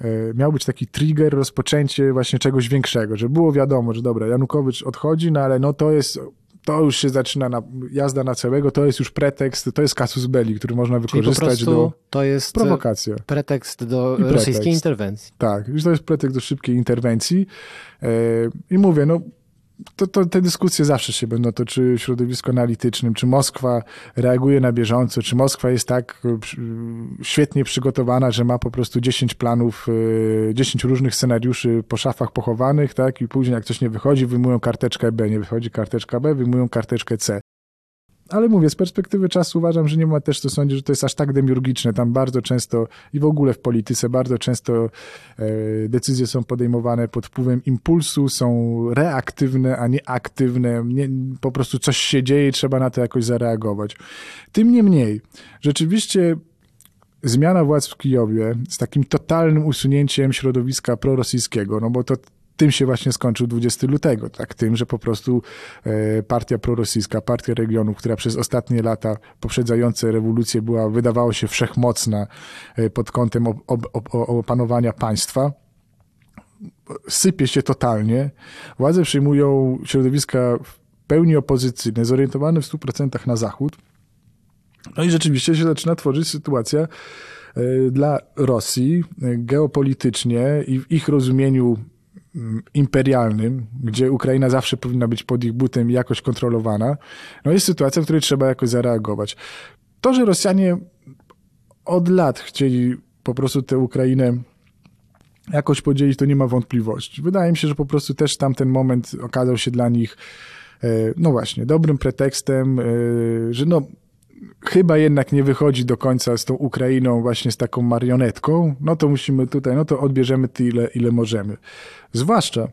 e, miał być taki trigger, rozpoczęcie właśnie czegoś większego, że było wiadomo, że dobra, Janukowicz odchodzi, no ale no to jest to już się zaczyna na, jazda na całego, to jest już pretekst, to jest casus belli, który można wykorzystać do to jest prowokacja. pretekst do pretekst. rosyjskiej interwencji. Tak, to jest pretekst do szybkiej interwencji e, i mówię, no to, to, te dyskusje zawsze się będą toczyły w środowisku analitycznym, czy Moskwa reaguje na bieżąco, czy Moskwa jest tak e, świetnie przygotowana, że ma po prostu 10 planów, 10 e, różnych scenariuszy po szafach pochowanych, tak, i później jak coś nie wychodzi, wyjmują karteczkę B, nie wychodzi karteczka B, wyjmują karteczkę C. Ale mówię, z perspektywy czasu uważam, że nie ma też to sądzić, że to jest aż tak demiurgiczne. Tam bardzo często i w ogóle w polityce bardzo często e, decyzje są podejmowane pod wpływem impulsu, są reaktywne, a nie aktywne. Nie, po prostu coś się dzieje i trzeba na to jakoś zareagować. Tym niemniej, rzeczywiście zmiana władz w Kijowie z takim totalnym usunięciem środowiska prorosyjskiego, no bo to tym się właśnie skończył 20 lutego, tak? Tym, że po prostu e, partia prorosyjska, partia regionów, która przez ostatnie lata poprzedzające rewolucję była, wydawało się, wszechmocna e, pod kątem opanowania państwa, sypie się totalnie. Władze przyjmują środowiska w pełni opozycyjne, zorientowane w 100% na zachód. No i rzeczywiście się zaczyna tworzyć sytuacja e, dla Rosji geopolitycznie i w ich rozumieniu imperialnym, gdzie Ukraina zawsze powinna być pod ich butem i jakoś kontrolowana, no jest sytuacja, w której trzeba jakoś zareagować. To, że Rosjanie od lat chcieli po prostu tę Ukrainę jakoś podzielić, to nie ma wątpliwości. Wydaje mi się, że po prostu też tamten moment okazał się dla nich, e, no właśnie, dobrym pretekstem, e, że no chyba jednak nie wychodzi do końca z tą Ukrainą właśnie z taką marionetką, no to musimy tutaj, no to odbierzemy tyle, ile możemy. Zwłaszcza,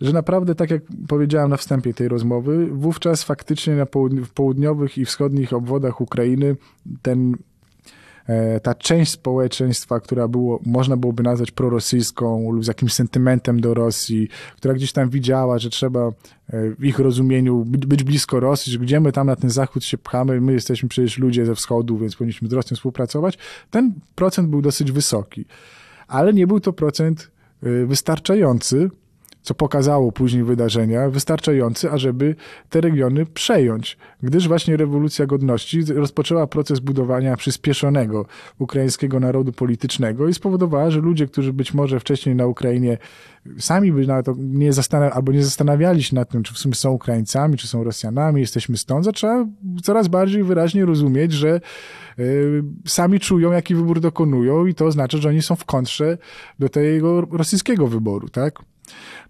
że naprawdę, tak jak powiedziałem na wstępie tej rozmowy, wówczas faktycznie na w południowych i wschodnich obwodach Ukrainy ten ta część społeczeństwa, która było, można byłoby nazwać prorosyjską lub z jakimś sentymentem do Rosji, która gdzieś tam widziała, że trzeba e, w ich rozumieniu być blisko Rosji, że gdzie my tam na ten zachód się pchamy, my jesteśmy przecież ludzie ze wschodu, więc powinniśmy z Rosją współpracować, ten procent był dosyć wysoki. Ale nie był to procent e, wystarczający, co pokazało później wydarzenia, wystarczający, ażeby te regiony przejąć, gdyż właśnie rewolucja godności rozpoczęła proces budowania przyspieszonego ukraińskiego narodu politycznego i spowodowała, że ludzie, którzy być może wcześniej na Ukrainie sami by na to nie zastanawiali, albo nie zastanawiali się nad tym, czy w sumie są Ukraińcami, czy są Rosjanami, jesteśmy stąd, zaczęła coraz bardziej wyraźnie rozumieć, że y, sami czują, jaki wybór dokonują i to oznacza, że oni są w kontrze do tego rosyjskiego wyboru, tak?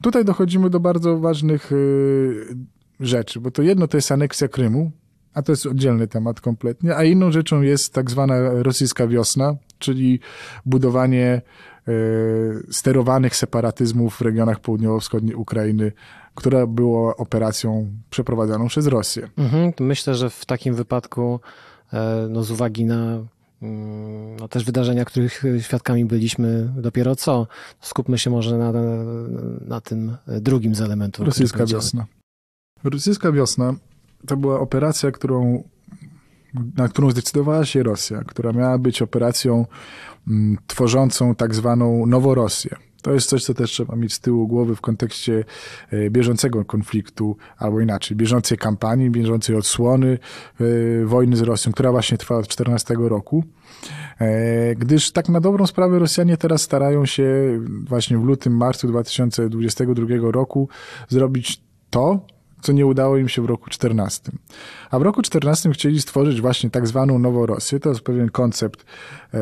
Tutaj dochodzimy do bardzo ważnych y, rzeczy, bo to jedno to jest aneksja Krymu, a to jest oddzielny temat kompletnie, a inną rzeczą jest tak zwana rosyjska wiosna, czyli budowanie sterowanych separatyzmów w regionach południowo-wschodniej Ukrainy, która była operacją przeprowadzaną przez Rosję. Mhm, myślę, że w takim wypadku no, z uwagi na no, też wydarzenia, których świadkami byliśmy dopiero co, skupmy się może na, na tym drugim z elementów. Rosyjska wiosna. Rosyjska wiosna to była operacja, którą, na którą zdecydowała się Rosja, która miała być operacją mm, tworzącą tak zwaną Noworosję. To jest coś, co też trzeba mieć z tyłu głowy w kontekście e, bieżącego konfliktu, albo inaczej, bieżącej kampanii, bieżącej odsłony e, wojny z Rosją, która właśnie trwa od 14 roku. E, gdyż tak na dobrą sprawę Rosjanie teraz starają się właśnie w lutym, marcu 2022 roku zrobić to, co nie udało im się w roku 14. A w roku 14 chcieli stworzyć właśnie tak zwaną Nową Rosję. To jest pewien koncept e,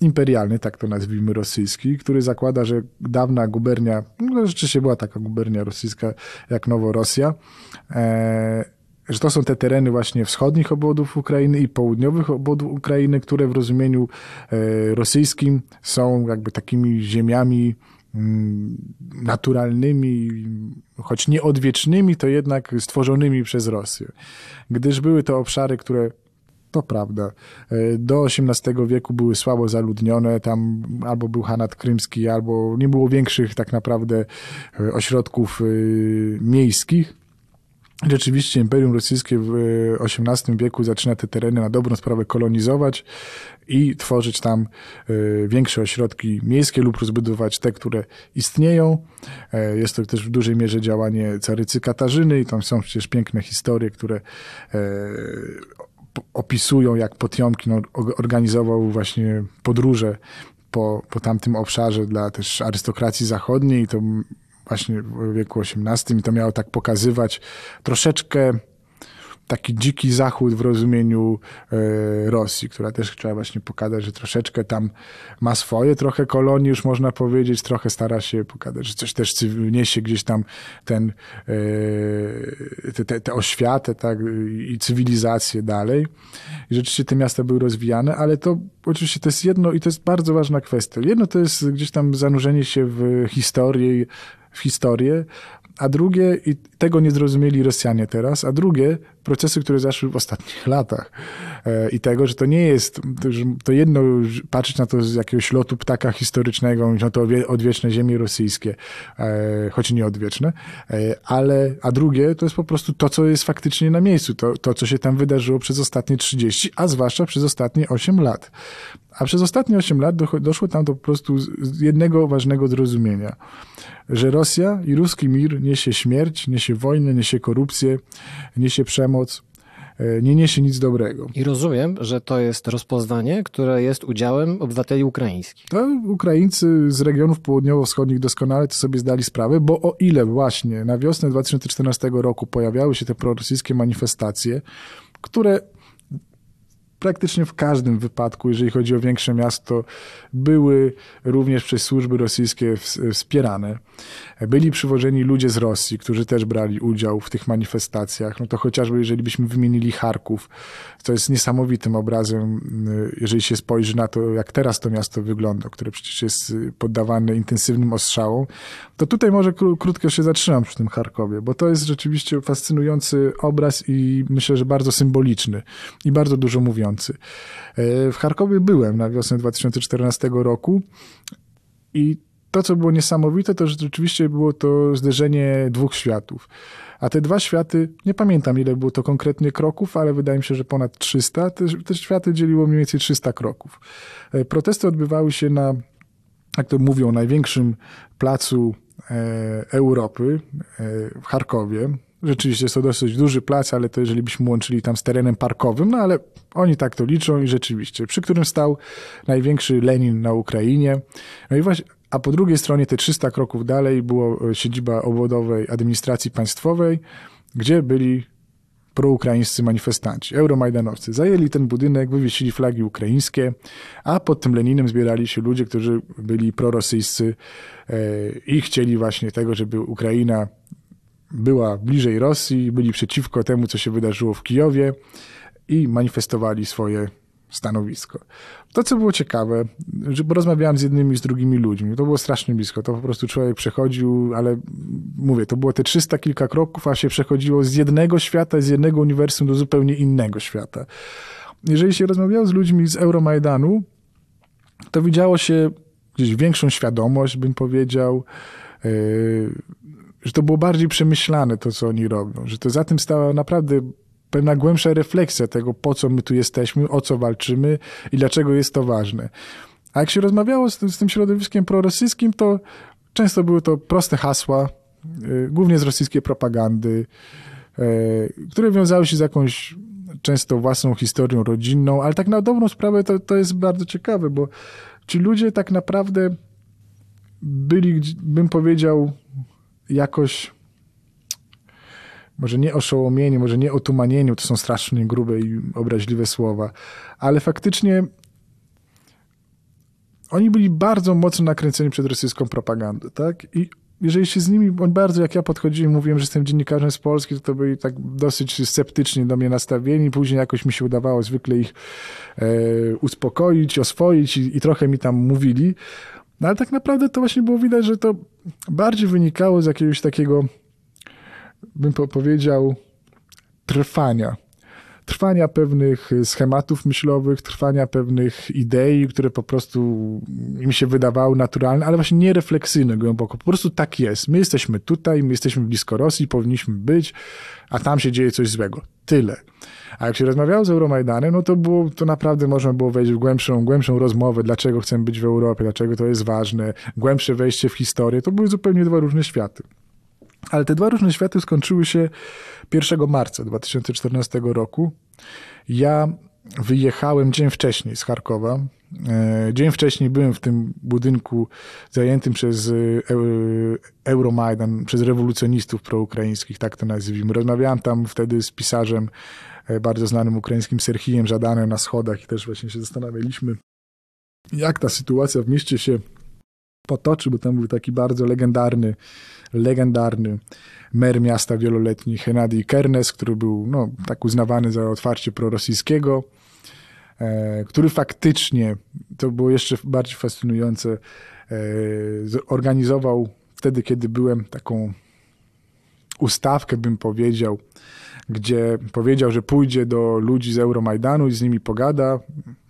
imperialny, tak to nazwijmy, rosyjski, który zakłada, że dawna gubernia, no rzeczywiście była taka gubernia rosyjska jak Noworosja, e, że to są te tereny właśnie wschodnich obwodów Ukrainy i południowych obwodów Ukrainy, które w rozumieniu e, rosyjskim są jakby takimi ziemiami naturalnymi, choć nie odwiecznymi, to jednak stworzonymi przez Rosję. Gdyż były to obszary, które to prawda. E, do XVIII wieku były słabo zaludnione, tam albo był Hanat Krymski, albo nie było większych tak naprawdę e, ośrodków e, miejskich. Rzeczywiście Imperium Rosyjskie w XVIII wieku zaczyna te tereny na dobrą sprawę kolonizować i tworzyć tam e, większe ośrodki miejskie lub rozbudować te, które istnieją. E, jest to też w dużej mierze działanie carycy Katarzyny i tam są przecież piękne historie, które e, opisują, jak Potiomkin organizował właśnie podróże po, po tamtym obszarze dla też arystokracji zachodniej to właśnie w wieku XVIII i to miało tak pokazywać troszeczkę taki dziki zachód w rozumieniu e, Rosji, która też chciała właśnie pokazać, że troszeczkę tam ma swoje trochę kolonii, już można powiedzieć, trochę stara się pokazać, że coś też niesie gdzieś tam ten, e, te, te, te oświatę tak, i cywilizację dalej. I rzeczywiście te miasta były rozwijane, ale to oczywiście to jest jedno i to jest bardzo ważna kwestia. Jedno to jest gdzieś tam zanurzenie się w historię, w historię, a drugie, i tego nie zrozumieli Rosjanie teraz, a drugie, procesy, które zaszły w ostatnich [laughs] latach. E, I tego, że to nie jest, to jedno patrzeć na to z jakiegoś lotu ptaka historycznego, mówić, no to odwieczne ziemie rosyjskie, e, choć nie odwieczne, e, ale, a drugie, to jest po prostu to, co jest faktycznie na miejscu, to, to co się tam wydarzyło przez ostatnie 30, a zwłaszcza przez ostatnie 8 lat. A przez ostatnie 8 lat doszło tam do po prostu jednego ważnego zrozumienia, że Rosja i ruski mir niesie śmierć, niesie wojnę, niesie korupcję, niesie przemoc, e, nie niesie nic dobrego. I rozumiem, że to jest rozpoznanie, które jest udziałem obywateli ukraińskich. To Ukraińcy z regionów południowo-wschodnich doskonale to sobie zdali sprawę, bo o ile właśnie na wiosnę 2014 roku pojawiały się te prorosyjskie manifestacje, które praktycznie w każdym wypadku, jeżeli chodzi o większe miasto, były również przez służby rosyjskie wspierane. Byli przywożeni ludzie z Rosji, którzy też brali udział w tych manifestacjach. No to chociażby, jeżeli byśmy wymienili Charków, to jest niesamowitym obrazem, jeżeli się spojrzy na to, jak teraz to miasto wygląda, które przecież jest poddawane intensywnym ostrzałom, to tutaj może krótko się zatrzymam przy tym Charkowie, bo to jest rzeczywiście fascynujący obraz i myślę, że bardzo symboliczny i bardzo dużo mówiący. E, w Charkowie byłem na wiosnę 2014 roku i to, co było niesamowite, to że rzeczywiście było to zderzenie dwóch światów. A te dwa światy, nie pamiętam ile było to konkretnie kroków, ale wydaje mi się, że ponad 300. Te, te światy dzieliło mniej więcej 300 kroków. E, protesty odbywały się na, jak to mówią, największym placu e, Europy w Charkowie. Rzeczywiście jest to dosyć duży plac, ale to jeżeli byśmy łączyli tam z terenem parkowym, no ale oni tak to liczą i rzeczywiście, przy którym stał największy Lenin na Ukrainie. No i właśnie, a po drugiej stronie, te 300 kroków dalej, było e, siedziba obwodowej administracji państwowej, gdzie byli proukraińscy manifestanci, euromajdanowcy. Zajęli ten budynek, wywiesili flagi ukraińskie, a pod tym Leninem zbierali się ludzie, którzy byli prorosyjscy e, i chcieli właśnie tego, żeby Ukraina była bliżej Rosji, byli przeciwko temu, co się wydarzyło w Kijowie i manifestowali swoje stanowisko. To, co było ciekawe, że rozmawiałem z jednymi z drugimi ludźmi, to było strasznie blisko, to po prostu człowiek przechodził, ale mówię, to było te 300 kilka kroków, a się przechodziło z jednego świata, z jednego uniwersum do zupełnie innego świata. Jeżeli się rozmawiało z ludźmi z Euromajdanu, to widziało się gdzieś większą świadomość, bym powiedział, yy, że to było bardziej przemyślane to, co oni robią, że to za tym stała naprawdę pewna głębsza refleksja tego, po co my tu jesteśmy, o co walczymy i dlaczego jest to ważne. A jak się rozmawiało z, z tym środowiskiem prorosyjskim, to często były to proste hasła, yy, głównie z rosyjskiej propagandy, yy, które wiązały się z jakąś często własną historią rodzinną, ale tak na dobrą sprawę to, to jest bardzo ciekawe, bo ci ludzie tak naprawdę byli, bym powiedział, jakoś może nie oszołomieni, może nie otumanieniu, to są strasznie grube i obraźliwe słowa, ale faktycznie oni byli bardzo mocno nakręceni przed rosyjską propagandą, tak? I jeżeli się z nimi, bardzo jak ja podchodziłem, mówiłem, że jestem dziennikarzem z Polski, to, to byli tak dosyć sceptycznie do mnie nastawieni. Później jakoś mi się udawało zwykle ich e, uspokoić, oswoić i, i trochę mi tam mówili. No ale tak naprawdę to właśnie było widać, że to bardziej wynikało z jakiegoś takiego, bym powiedział, trwania trwania pewnych schematów myślowych, trwania pewnych idei, które po prostu mi się wydawały naturalne, ale właśnie nierefleksyjne głęboko. Po prostu tak jest. My jesteśmy tutaj, my jesteśmy blisko Rosji, powinniśmy być, a tam się dzieje coś złego. Tyle. A jak się rozmawiało z Euromajdanem, no to było, to naprawdę można było wejść w głębszą, głębszą rozmowę, dlaczego chcemy być w Europie, dlaczego to jest ważne, głębsze wejście w historię. To były zupełnie dwa różne światy. Ale te dwa różne światy skończyły się 1 marca 2014 roku. Ja wyjechałem dzień wcześniej z Charkowa. E, dzień wcześniej byłem w tym budynku zajętym przez e, Euromajdan, przez rewolucjonistów proukraińskich, tak to nazwijmy. Rozmawiałem tam wtedy z pisarzem bardzo znanym ukraińskim Serhijem Żadanem na schodach i też właśnie się zastanawialiśmy, jak ta sytuacja w mieście się potoczy, bo tam był taki bardzo legendarny, legendarny mer miasta wieloletni Henadi Kernes, który był no, tak uznawany za otwarcie prorosyjskiego, e, który faktycznie, to było jeszcze bardziej fascynujące, e, organizował wtedy, kiedy byłem taką ustawkę, bym powiedział, gdzie powiedział, że pójdzie do ludzi z Euromajdanu i z nimi pogada,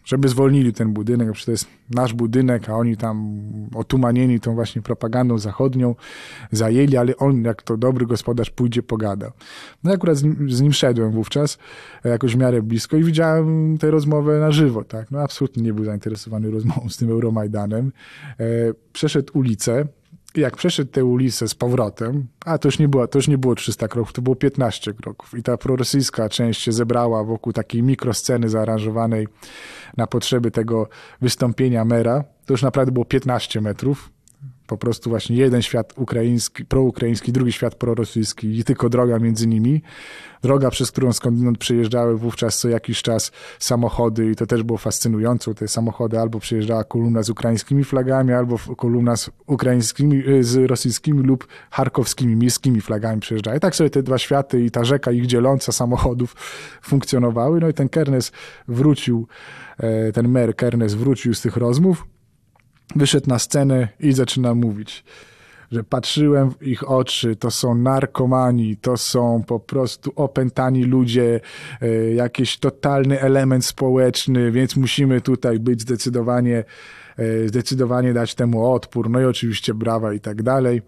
żeby zwolnili ten budynek, bo to jest nasz budynek, a oni tam otumanieni tą właśnie propagandą zachodnią zajęli, ale on, jak to dobry gospodarz, pójdzie pogada. No akurat z nim, z nim szedłem wówczas, e, jakoś w miarę blisko i widziałem tę rozmowę na żywo, tak. No absolutnie nie był zainteresowany rozmową z tym Euromajdanem. E, przeszedł ulicę, jak przeszedł tę ulicę z powrotem, a to już, nie było, to już nie było 300 kroków, to było 15 kroków. I ta prorosyjska część się zebrała wokół takiej mikrosceny zaaranżowanej na potrzeby tego wystąpienia mera. To już naprawdę było 15 metrów po prostu właśnie jeden świat ukraiński, proukraiński, drugi świat prorosyjski i tylko droga między nimi. Droga, przez którą skądinąd przejeżdżały wówczas co jakiś czas samochody i to też było fascynujące. Te samochody albo przejeżdżała kolumna z ukraińskimi flagami, albo kolumna z ukraińskimi, y, z rosyjskimi lub charkowskimi, miejskimi flagami przejeżdżały. I tak sobie te dwa światy i ta rzeka ich dzieląca samochodów [laughs] funkcjonowały. No i ten Kernes wrócił, e, ten mer Kernes wrócił z tych rozmów wyszedł na scenę i zaczyna mówić, że patrzyłem w ich oczy, to są narkomani, to są po prostu opętani ludzie, e, jakiś totalny element społeczny, więc musimy tutaj być zdecydowanie, e, zdecydowanie dać temu odpór, no i oczywiście brawa i tak dalej.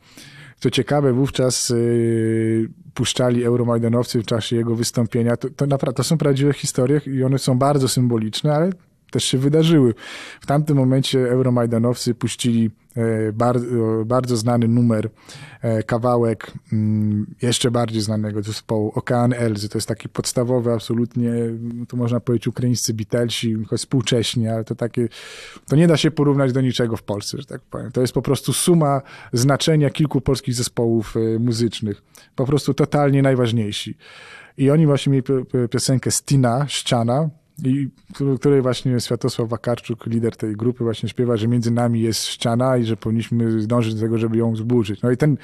Co ciekawe, wówczas yy, puszczali euromajdanowcy w czasie jego wystąpienia. To, to, to są prawdziwe historie i one są bardzo symboliczne, ale też się wydarzyły. W tamtym momencie euromajdanowcy puścili e, bardzo, bardzo znany numer, e, kawałek mm, jeszcze bardziej znanego zespołu Okean Elzy. To jest taki podstawowy, absolutnie, no to można powiedzieć, ukraińscy Beatlesi, choć współcześnie, ale to takie, to nie da się porównać do niczego w Polsce, że tak powiem. To jest po prostu suma znaczenia kilku polskich zespołów e, muzycznych. Po prostu totalnie najważniejsi. I oni właśnie mieli piosenkę Stina, Ściana, i której właśnie Światosław Wakarczuk, lider tej grupy, właśnie śpiewa, że między nami jest ściana i że powinniśmy dążyć do tego, żeby ją zburzyć. No i ten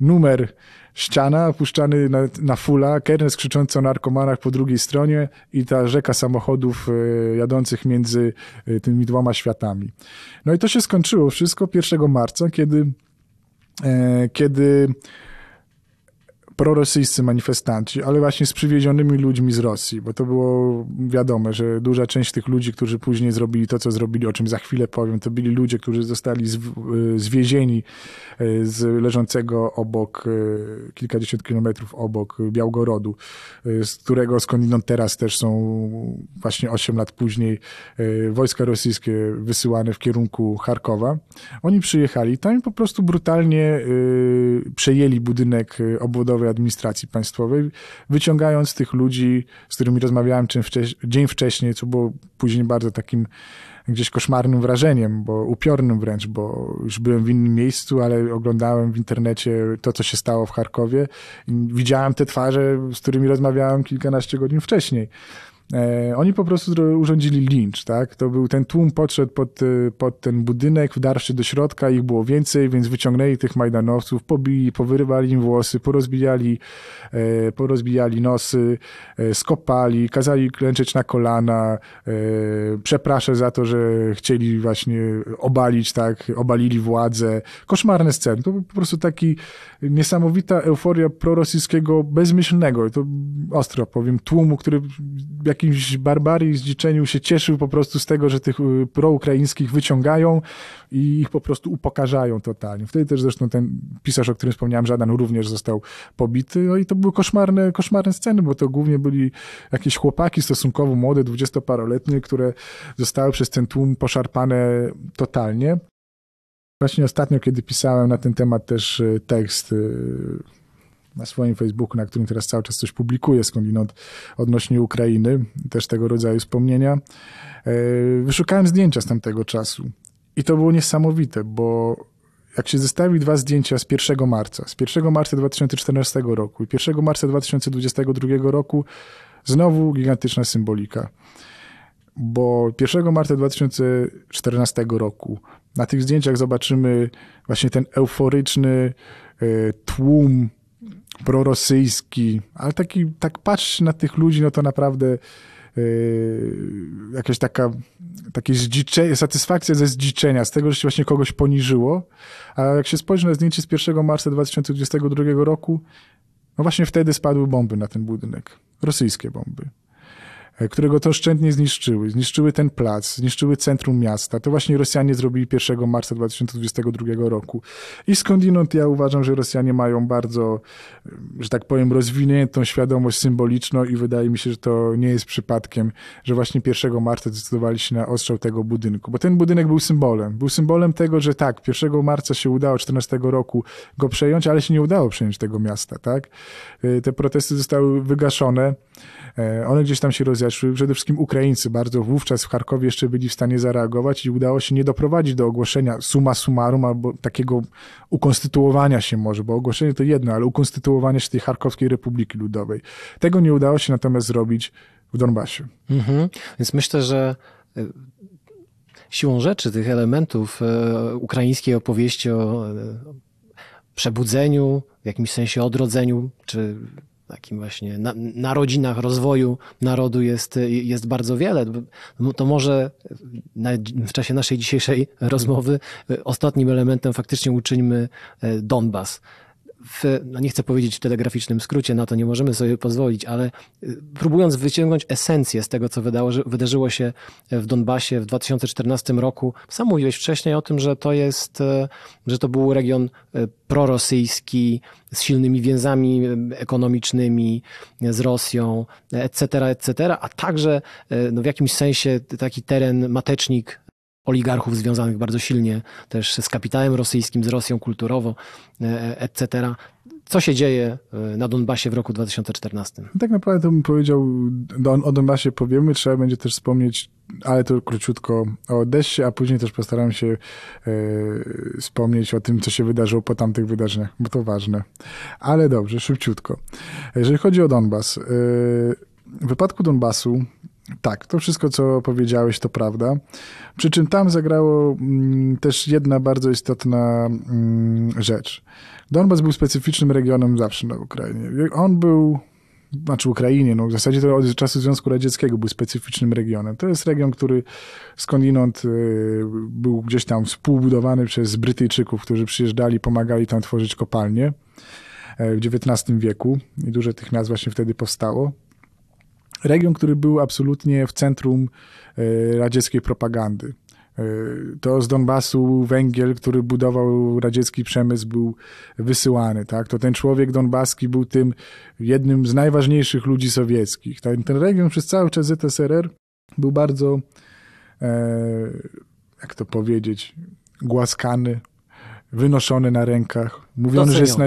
numer ściana opuszczany na, na fula, Kernes krzyczący o narkomanach po drugiej stronie i ta rzeka samochodów e, jadących między e, tymi dwoma światami. No i to się skończyło wszystko 1 marca, kiedy, e, kiedy prorosyjscy manifestanci, ale właśnie z przywiezionymi ludźmi z Rosji, bo to było wiadome, że duża część tych ludzi, którzy później zrobili to, co zrobili, o czym za chwilę powiem, to byli ludzie, którzy zostali zwiezieni e, z leżącego obok, e, kilkadziesiąt kilometrów obok Białgorodu, e, z którego skądinąd teraz też są właśnie 8 lat później wojska rosyjskie wysyłane w kierunku Charkowa. Oni przyjechali tam i po prostu brutalnie przejęli budynek obwodowy administracji państwowej, wyciągając tych ludzi, z którymi rozmawiałem dzień wcześniej, co było później bardzo takim gdzieś koszmarnym wrażeniem, bo upiornym wręcz, bo już byłem w innym miejscu, ale oglądałem w internecie to, co się stało w Charkowie widziałem te twarze, z którymi rozmawiałem kilkanaście godzin wcześniej. E, oni po prostu urządzili lincz, tak? To był ten tłum podszedł pod, e, pod ten budynek, wdarł się do środka, ich było więcej, więc wyciągnęli tych Majdanowców, pobili, powyrywali im włosy, porozbijali, e, porozbijali nosy, skopali, kazali klęczeć na kolana, przepraszam za to, że chcieli właśnie obalić, tak? Obalili władzę. Koszmarne sceny. To był po prostu taki niesamowita euforia prorosyjskiego bezmyślnego, to ostro powiem, tłumu, który jak jakimś barbarii, zdziczeniu się cieszył po prostu z tego, że tych y, proukraińskich wyciągają i ich po prostu upokarzają totalnie. Wtedy też zresztą ten pisarz, o którym wspomniałem, Żadan, również został pobity. No i to były koszmarne, koszmarne sceny, bo to głównie byli jakieś chłopaki stosunkowo młode, dwudziestoparoletnie, które zostały przez ten tłum poszarpane totalnie. Właśnie ostatnio, kiedy pisałem na ten temat też y, tekst y, na swoim Facebooku, na którym teraz cały czas coś publikuję skądinąd odnośnie Ukrainy, też tego rodzaju wspomnienia. E, wyszukałem zdjęcia z tamtego czasu i to było niesamowite, bo jak się zestawi dwa zdjęcia z 1 marca, z 1 marca 2014 roku i 1 marca 2022 roku, znowu gigantyczna symbolika. Bo 1 marca 2014 roku na tych zdjęciach zobaczymy właśnie ten euforyczny e, tłum prorosyjski, ale taki, tak patrz na tych ludzi, no to naprawdę yy, jakaś taka takie zdziczenie, satysfakcja ze zdziczenia, z tego, że się właśnie kogoś poniżyło. A jak się spojrzy na zdjęcie z 1 marca 2022 roku, no właśnie wtedy spadły bomby na ten budynek. Rosyjskie bomby. E, którego to oszczędnie zniszczyły. Zniszczyły ten plac, zniszczyły centrum miasta. To właśnie Rosjanie zrobili 1 marca 2022 roku. I skądinąd ja uważam, że Rosjanie mają bardzo, e, że tak powiem, rozwiniętą świadomość symboliczną i wydaje mi się, że to nie jest przypadkiem, że właśnie 1 marca zdecydowali się na ostrzał tego budynku. Bo ten budynek był symbolem. Był symbolem tego, że tak, 1 marca się udało 14 roku go przejąć, ale się nie udało przejąć tego miasta, tak? E, te protesty zostały wygaszone. One gdzieś tam się rozjaśniły przede wszystkim Ukraińcy bardzo wówczas w Charkowie jeszcze byli w stanie zareagować i udało się nie doprowadzić do ogłoszenia suma summarum albo takiego ukonstytuowania się może, bo ogłoszenie to jedno, ale ukonstytuowania się tej Charkowskiej Republiki Ludowej. Tego nie udało się natomiast zrobić w Donbasie. Mhm. Więc myślę, że e, siłą rzeczy tych elementów e, ukraińskiej opowieści o e, przebudzeniu, w jakimś sensie odrodzeniu, czy takim właśnie na, narodzinach rozwoju narodu jest, jest bardzo wiele. To może na, w czasie naszej dzisiejszej rozmowy ostatnim elementem faktycznie uczyńmy e, Donbas w, no nie chcę powiedzieć telegraficznym skrócie, na to nie możemy sobie pozwolić, ale y, próbując wyciągnąć esencję z tego, co wydało, wydarzyło się w Donbasie w 2014 roku, sam mówiłeś wcześniej o tym, że to jest, y, że to był region y, prorosyjski, z silnymi więzami ekonomicznymi z Rosją, etc., etc., a także no, w jakimś sensie taki teren, matecznik oligarchów związanych bardzo silnie też z kapitałem rosyjskim, z Rosją kulturowo, e, etc. Co się dzieje e, na Donbasie w roku 2014? Tak naprawdę to bym powiedział, o Donbasie powiemy, trzeba będzie też wspomnieć, ale to króciutko o Odessie, a później też postaram się e, wspomnieć o tym, co się wydarzyło po tamtych wydarzeniach, bo to ważne. Ale dobrze, szybciutko. Jeżeli chodzi o Donbas, e, w wypadku Donbasu Tak, to wszystko, co powiedziałeś, to prawda. Przy czym tam zagrało mm, też jedna bardzo istotna mm, rzecz. Donbas był specyficznym regionem zawsze na Ukrainie. On był, znaczy Ukrainie, no w zasadzie to od czasu Związku Radzieckiego był specyficznym regionem. To jest region, który skądinąd y, był gdzieś tam współbudowany przez Brytyjczyków, którzy przyjeżdżali, pomagali tam tworzyć kopalnie e, w XIX wieku i dużo tych miast właśnie wtedy powstało region, który był absolutnie w centrum e, radzieckiej propagandy. E, to z Donbasu węgiel, który budował radziecki przemysł, był wysyłany. Tak? To ten człowiek donbaski był tym jednym z najważniejszych ludzi sowieckich. Ten, ten region przez cały czas ZSRR był bardzo, e, jak to powiedzieć, głaskany, wynoszony na rękach. Mówiono, że jest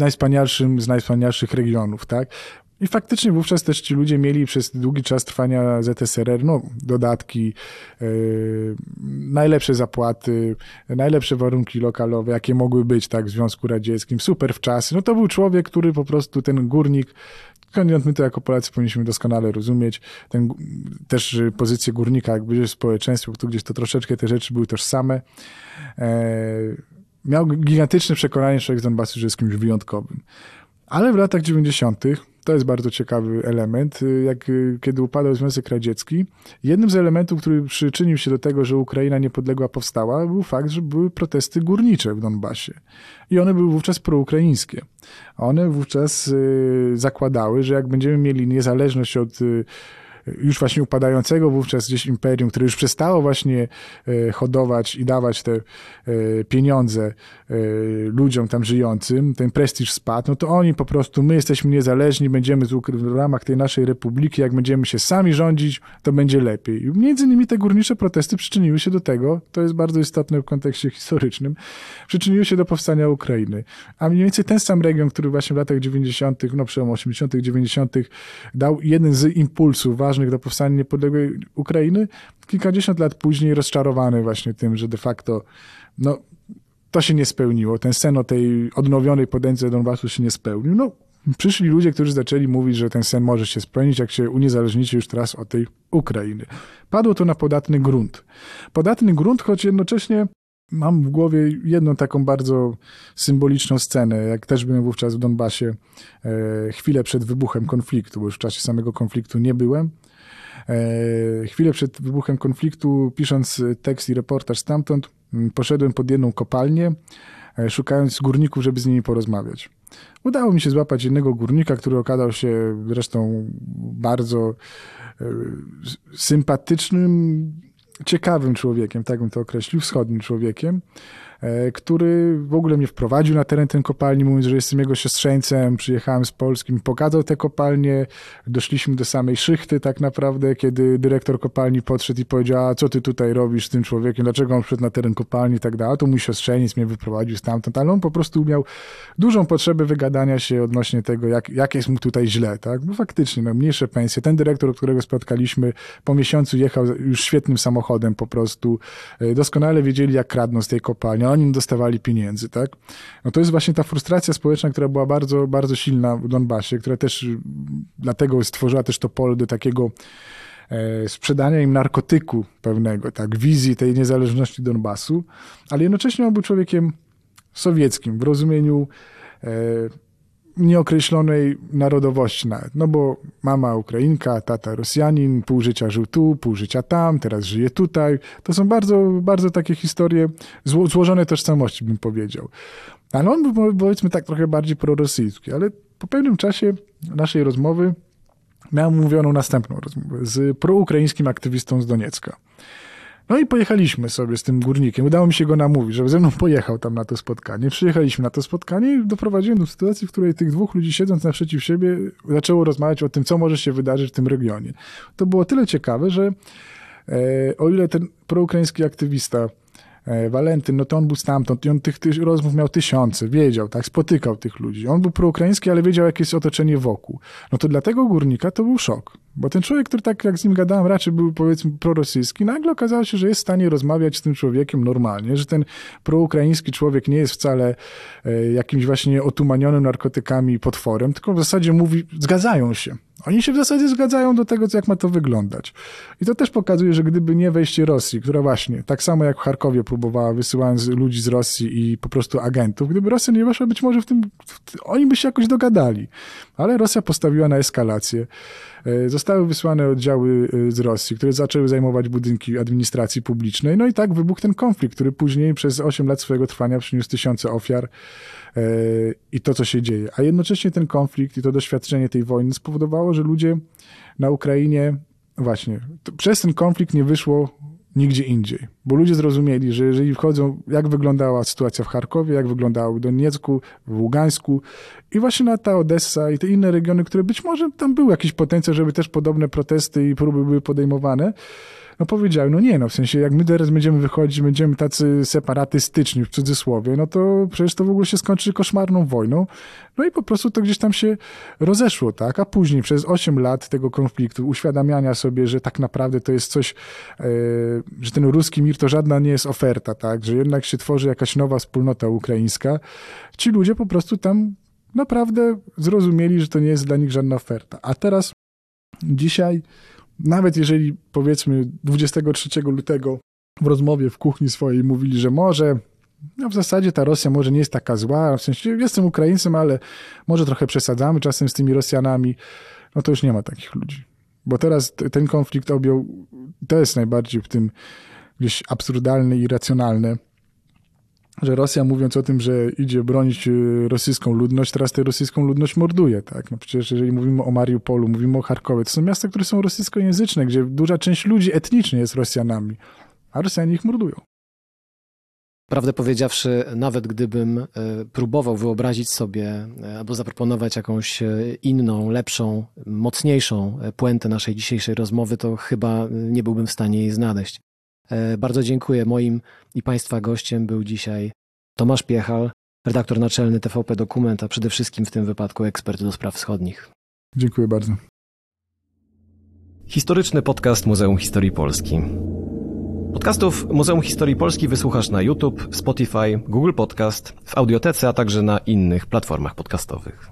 najwspanialszym z najwspanialszych regionów. Tak? I faktycznie wówczas też ci ludzie mieli przez długi czas trwania ZSRR no, dodatki, yy, najlepsze zapłaty, najlepsze warunki lokalowe, jakie mogły być tak w Związku Radzieckim, super w czasy. No to był człowiek, który po prostu, ten górnik, my to jako Polacy powinniśmy doskonale rozumieć, ten, też pozycję górnika jakby w społeczeństwie, tu gdzieś to troszeczkę te rzeczy były tożsame. Yy, miał gigantyczne przekonanie człowiek z Donbasu, że jest kimś wyjątkowym. Ale w latach 90 to jest bardzo ciekawy element. Jak, kiedy upadał Związek Radziecki, jednym z elementów, który przyczynił się do tego, że Ukraina niepodległa powstała, był fakt, że były protesty górnicze w Donbasie. I one były wówczas proukraińskie. One wówczas y, zakładały, że jak będziemy mieli niezależność od y, już właśnie upadającego wówczas gdzieś imperium, które już przestało właśnie e, hodować i dawać te e, pieniądze e, ludziom tam żyjącym, ten prestiż spadł, no to oni po prostu, my jesteśmy niezależni, będziemy w ramach tej naszej republiki, jak będziemy się sami rządzić, to będzie lepiej. I między innymi te górnicze protesty przyczyniły się do tego, to jest bardzo istotne w kontekście historycznym, przyczyniły się do powstania Ukrainy. A mniej więcej ten sam region, który właśnie w latach 90., no przełom 80., 90. dał jeden z impulsów ważnych ważnych do powstania niepodległej Ukrainy, kilkadziesiąt lat później rozczarowany właśnie tym, że de facto no, to się nie spełniło. Ten sen o tej odnowionej potędze Donbasu się nie spełnił. No, przyszli ludzie, którzy zaczęli mówić, że ten sen może się spełnić, jak się uniezależnicie już teraz od tej Ukrainy. Padło to na podatny grunt. Podatny grunt, choć jednocześnie Mam w głowie jedną taką bardzo symboliczną scenę, jak też byłem wówczas w Donbasie, e, chwilę przed wybuchem konfliktu, bo już w czasie samego konfliktu nie byłem. E, chwilę przed wybuchem konfliktu, pisząc tekst i reportaż stamtąd, poszedłem pod jedną kopalnię, e, szukając górników, żeby z nimi porozmawiać. Udało mi się złapać jednego górnika, który okazał się zresztą bardzo sympatycznym, ciekawym człowiekiem, tak bym to określił, wschodnim człowiekiem. E, który w ogóle mnie wprowadził na teren tej kopalni, mówiąc, że jestem jego siostrzeńcem, przyjechałem z Polski, mi pokazał te kopalnie, doszliśmy do samej szychty tak naprawdę, kiedy dyrektor kopalni podszedł i powiedział, co ty tutaj robisz z tym człowiekiem, dlaczego on przyszedł na teren kopalni? I tak dalej, to mój siostrzeniec mnie wyprowadził stamtąd, ale on po prostu miał dużą potrzebę wygadania się odnośnie tego, jak, jak jest mu tutaj źle, tak, bo faktycznie, no, mniejsze pensje, ten dyrektor, którego spotkaliśmy, po miesiącu jechał już świetnym samochodem po prostu, e, doskonale wiedzieli, jak kradną z tej kopalni, oni dostawali pieniędzy, tak? No to jest właśnie ta frustracja społeczna, która była bardzo, bardzo silna w Donbasie, która też dlatego stworzyła też to pole do takiego e, sprzedania im narkotyku pewnego, tak, wizji tej niezależności Donbasu, ale jednocześnie on był człowiekiem sowieckim w rozumieniu e, nieokreślonej narodowości nawet. No bo mama Ukrainka, tata Rosjanin, pół życia żył tu, pół życia tam, teraz żyje tutaj. To są bardzo, bardzo takie historie zło złożone tożsamości, bym powiedział. Ale on był powiedzmy tak trochę bardziej prorosyjski, ale po pewnym czasie naszej rozmowy miałem mówioną następną rozmowę z proukraińskim aktywistą z Doniecka. No i pojechaliśmy sobie z tym górnikiem. Udało mi się go namówić, żeby ze mną pojechał tam na to spotkanie. Przyjechaliśmy na to spotkanie i doprowadziłem do sytuacji, w której tych dwóch ludzi siedząc naprzeciw siebie zaczęło rozmawiać o tym, co może się wydarzyć w tym regionie. To było tyle ciekawe, że e, o ile ten proukraiński aktywista Walentyn, no to on był stamtąd i on tych, tych rozmów miał tysiące, wiedział, tak, spotykał tych ludzi. On był proukraiński, ale wiedział, jakie jest otoczenie wokół. No to dla tego górnika to był szok, bo ten człowiek, który tak jak z nim gadałem, raczej był powiedzmy prorosyjski, nagle okazało się, że jest w stanie rozmawiać z tym człowiekiem normalnie, że ten proukraiński człowiek nie jest wcale e, jakimś właśnie otumanionym narkotykami potworem, tylko w zasadzie mówi, zgadzają się Oni się w zasadzie zgadzają do tego, jak ma to wyglądać. I to też pokazuje, że gdyby nie wejście Rosji, która właśnie, tak samo jak w Charkowie próbowała, wysyłając ludzi z Rosji i po prostu agentów, gdyby Rosja nie weszła, być może w tym, w, oni by się jakoś dogadali. Ale Rosja postawiła na eskalację. E, zostały wysłane oddziały e, z Rosji, które zaczęły zajmować budynki administracji publicznej. No i tak wybuchł ten konflikt, który później przez 8 lat swojego trwania przyniósł tysiące ofiar e, i to, co się dzieje. A jednocześnie ten konflikt i to doświadczenie tej wojny spowodowało, że ludzie na Ukrainie, właśnie, przez ten konflikt nie wyszło nigdzie indziej. Bo ludzie zrozumieli, że jeżeli wchodzą, jak wyglądała sytuacja w Charkowie, jak wyglądała w Doniecku, w Ługańsku i właśnie na ta Odessa i te inne regiony, które być może tam był jakiś potencjał, żeby też podobne protesty i próby były podejmowane, no powiedziałem, no nie, no w sensie jak my teraz będziemy wychodzić, będziemy tacy separatystyczni w cudzysłowie, no to przecież to w ogóle się skończy koszmarną wojną. No i po prostu to gdzieś tam się rozeszło, tak? A później przez 8 lat tego konfliktu, uświadamiania sobie, że tak naprawdę to jest coś, e, że ten ruski mir to żadna nie jest oferta, tak? Że jednak się tworzy jakaś nowa wspólnota ukraińska. Ci ludzie po prostu tam naprawdę zrozumieli, że to nie jest dla nich żadna oferta. A teraz, dzisiaj nawet jeżeli powiedzmy 23 lutego w rozmowie w kuchni swojej mówili, że może no w zasadzie ta Rosja może nie jest taka zła, w sensie jestem Ukraińcem, ale może trochę przesadzamy czasem z tymi Rosjanami, no to już nie ma takich ludzi. Bo teraz ten konflikt objął, to jest najbardziej w tym gdzieś absurdalne i irracjonalne, że Rosja mówiąc o tym, że idzie bronić y, rosyjską ludność, teraz tę rosyjską ludność morduje, tak? No przecież jeżeli mówimy o Mariupolu, mówimy o Charkowie, to są miasta, które są rosyjskojęzyczne, gdzie duża część ludzi etnicznie jest Rosjanami, a Rosjanie ich mordują. Prawdę powiedziawszy, nawet gdybym e, próbował wyobrazić sobie e, albo zaproponować jakąś inną, lepszą, mocniejszą puentę naszej dzisiejszej rozmowy, to chyba nie byłbym w stanie jej znaleźć. E, bardzo dziękuję. Moim i Państwa gościem był dzisiaj Tomasz Piechal, redaktor naczelny TVP Dokument, a przede wszystkim w tym wypadku ekspert do spraw wschodnich. Dziękuję bardzo. Historyczny podcast Muzeum Historii Polski. Podcastów Muzeum Historii Polski wysłuchasz na YouTube, Spotify, Google Podcast, w Audiotece, a także na innych platformach podcastowych.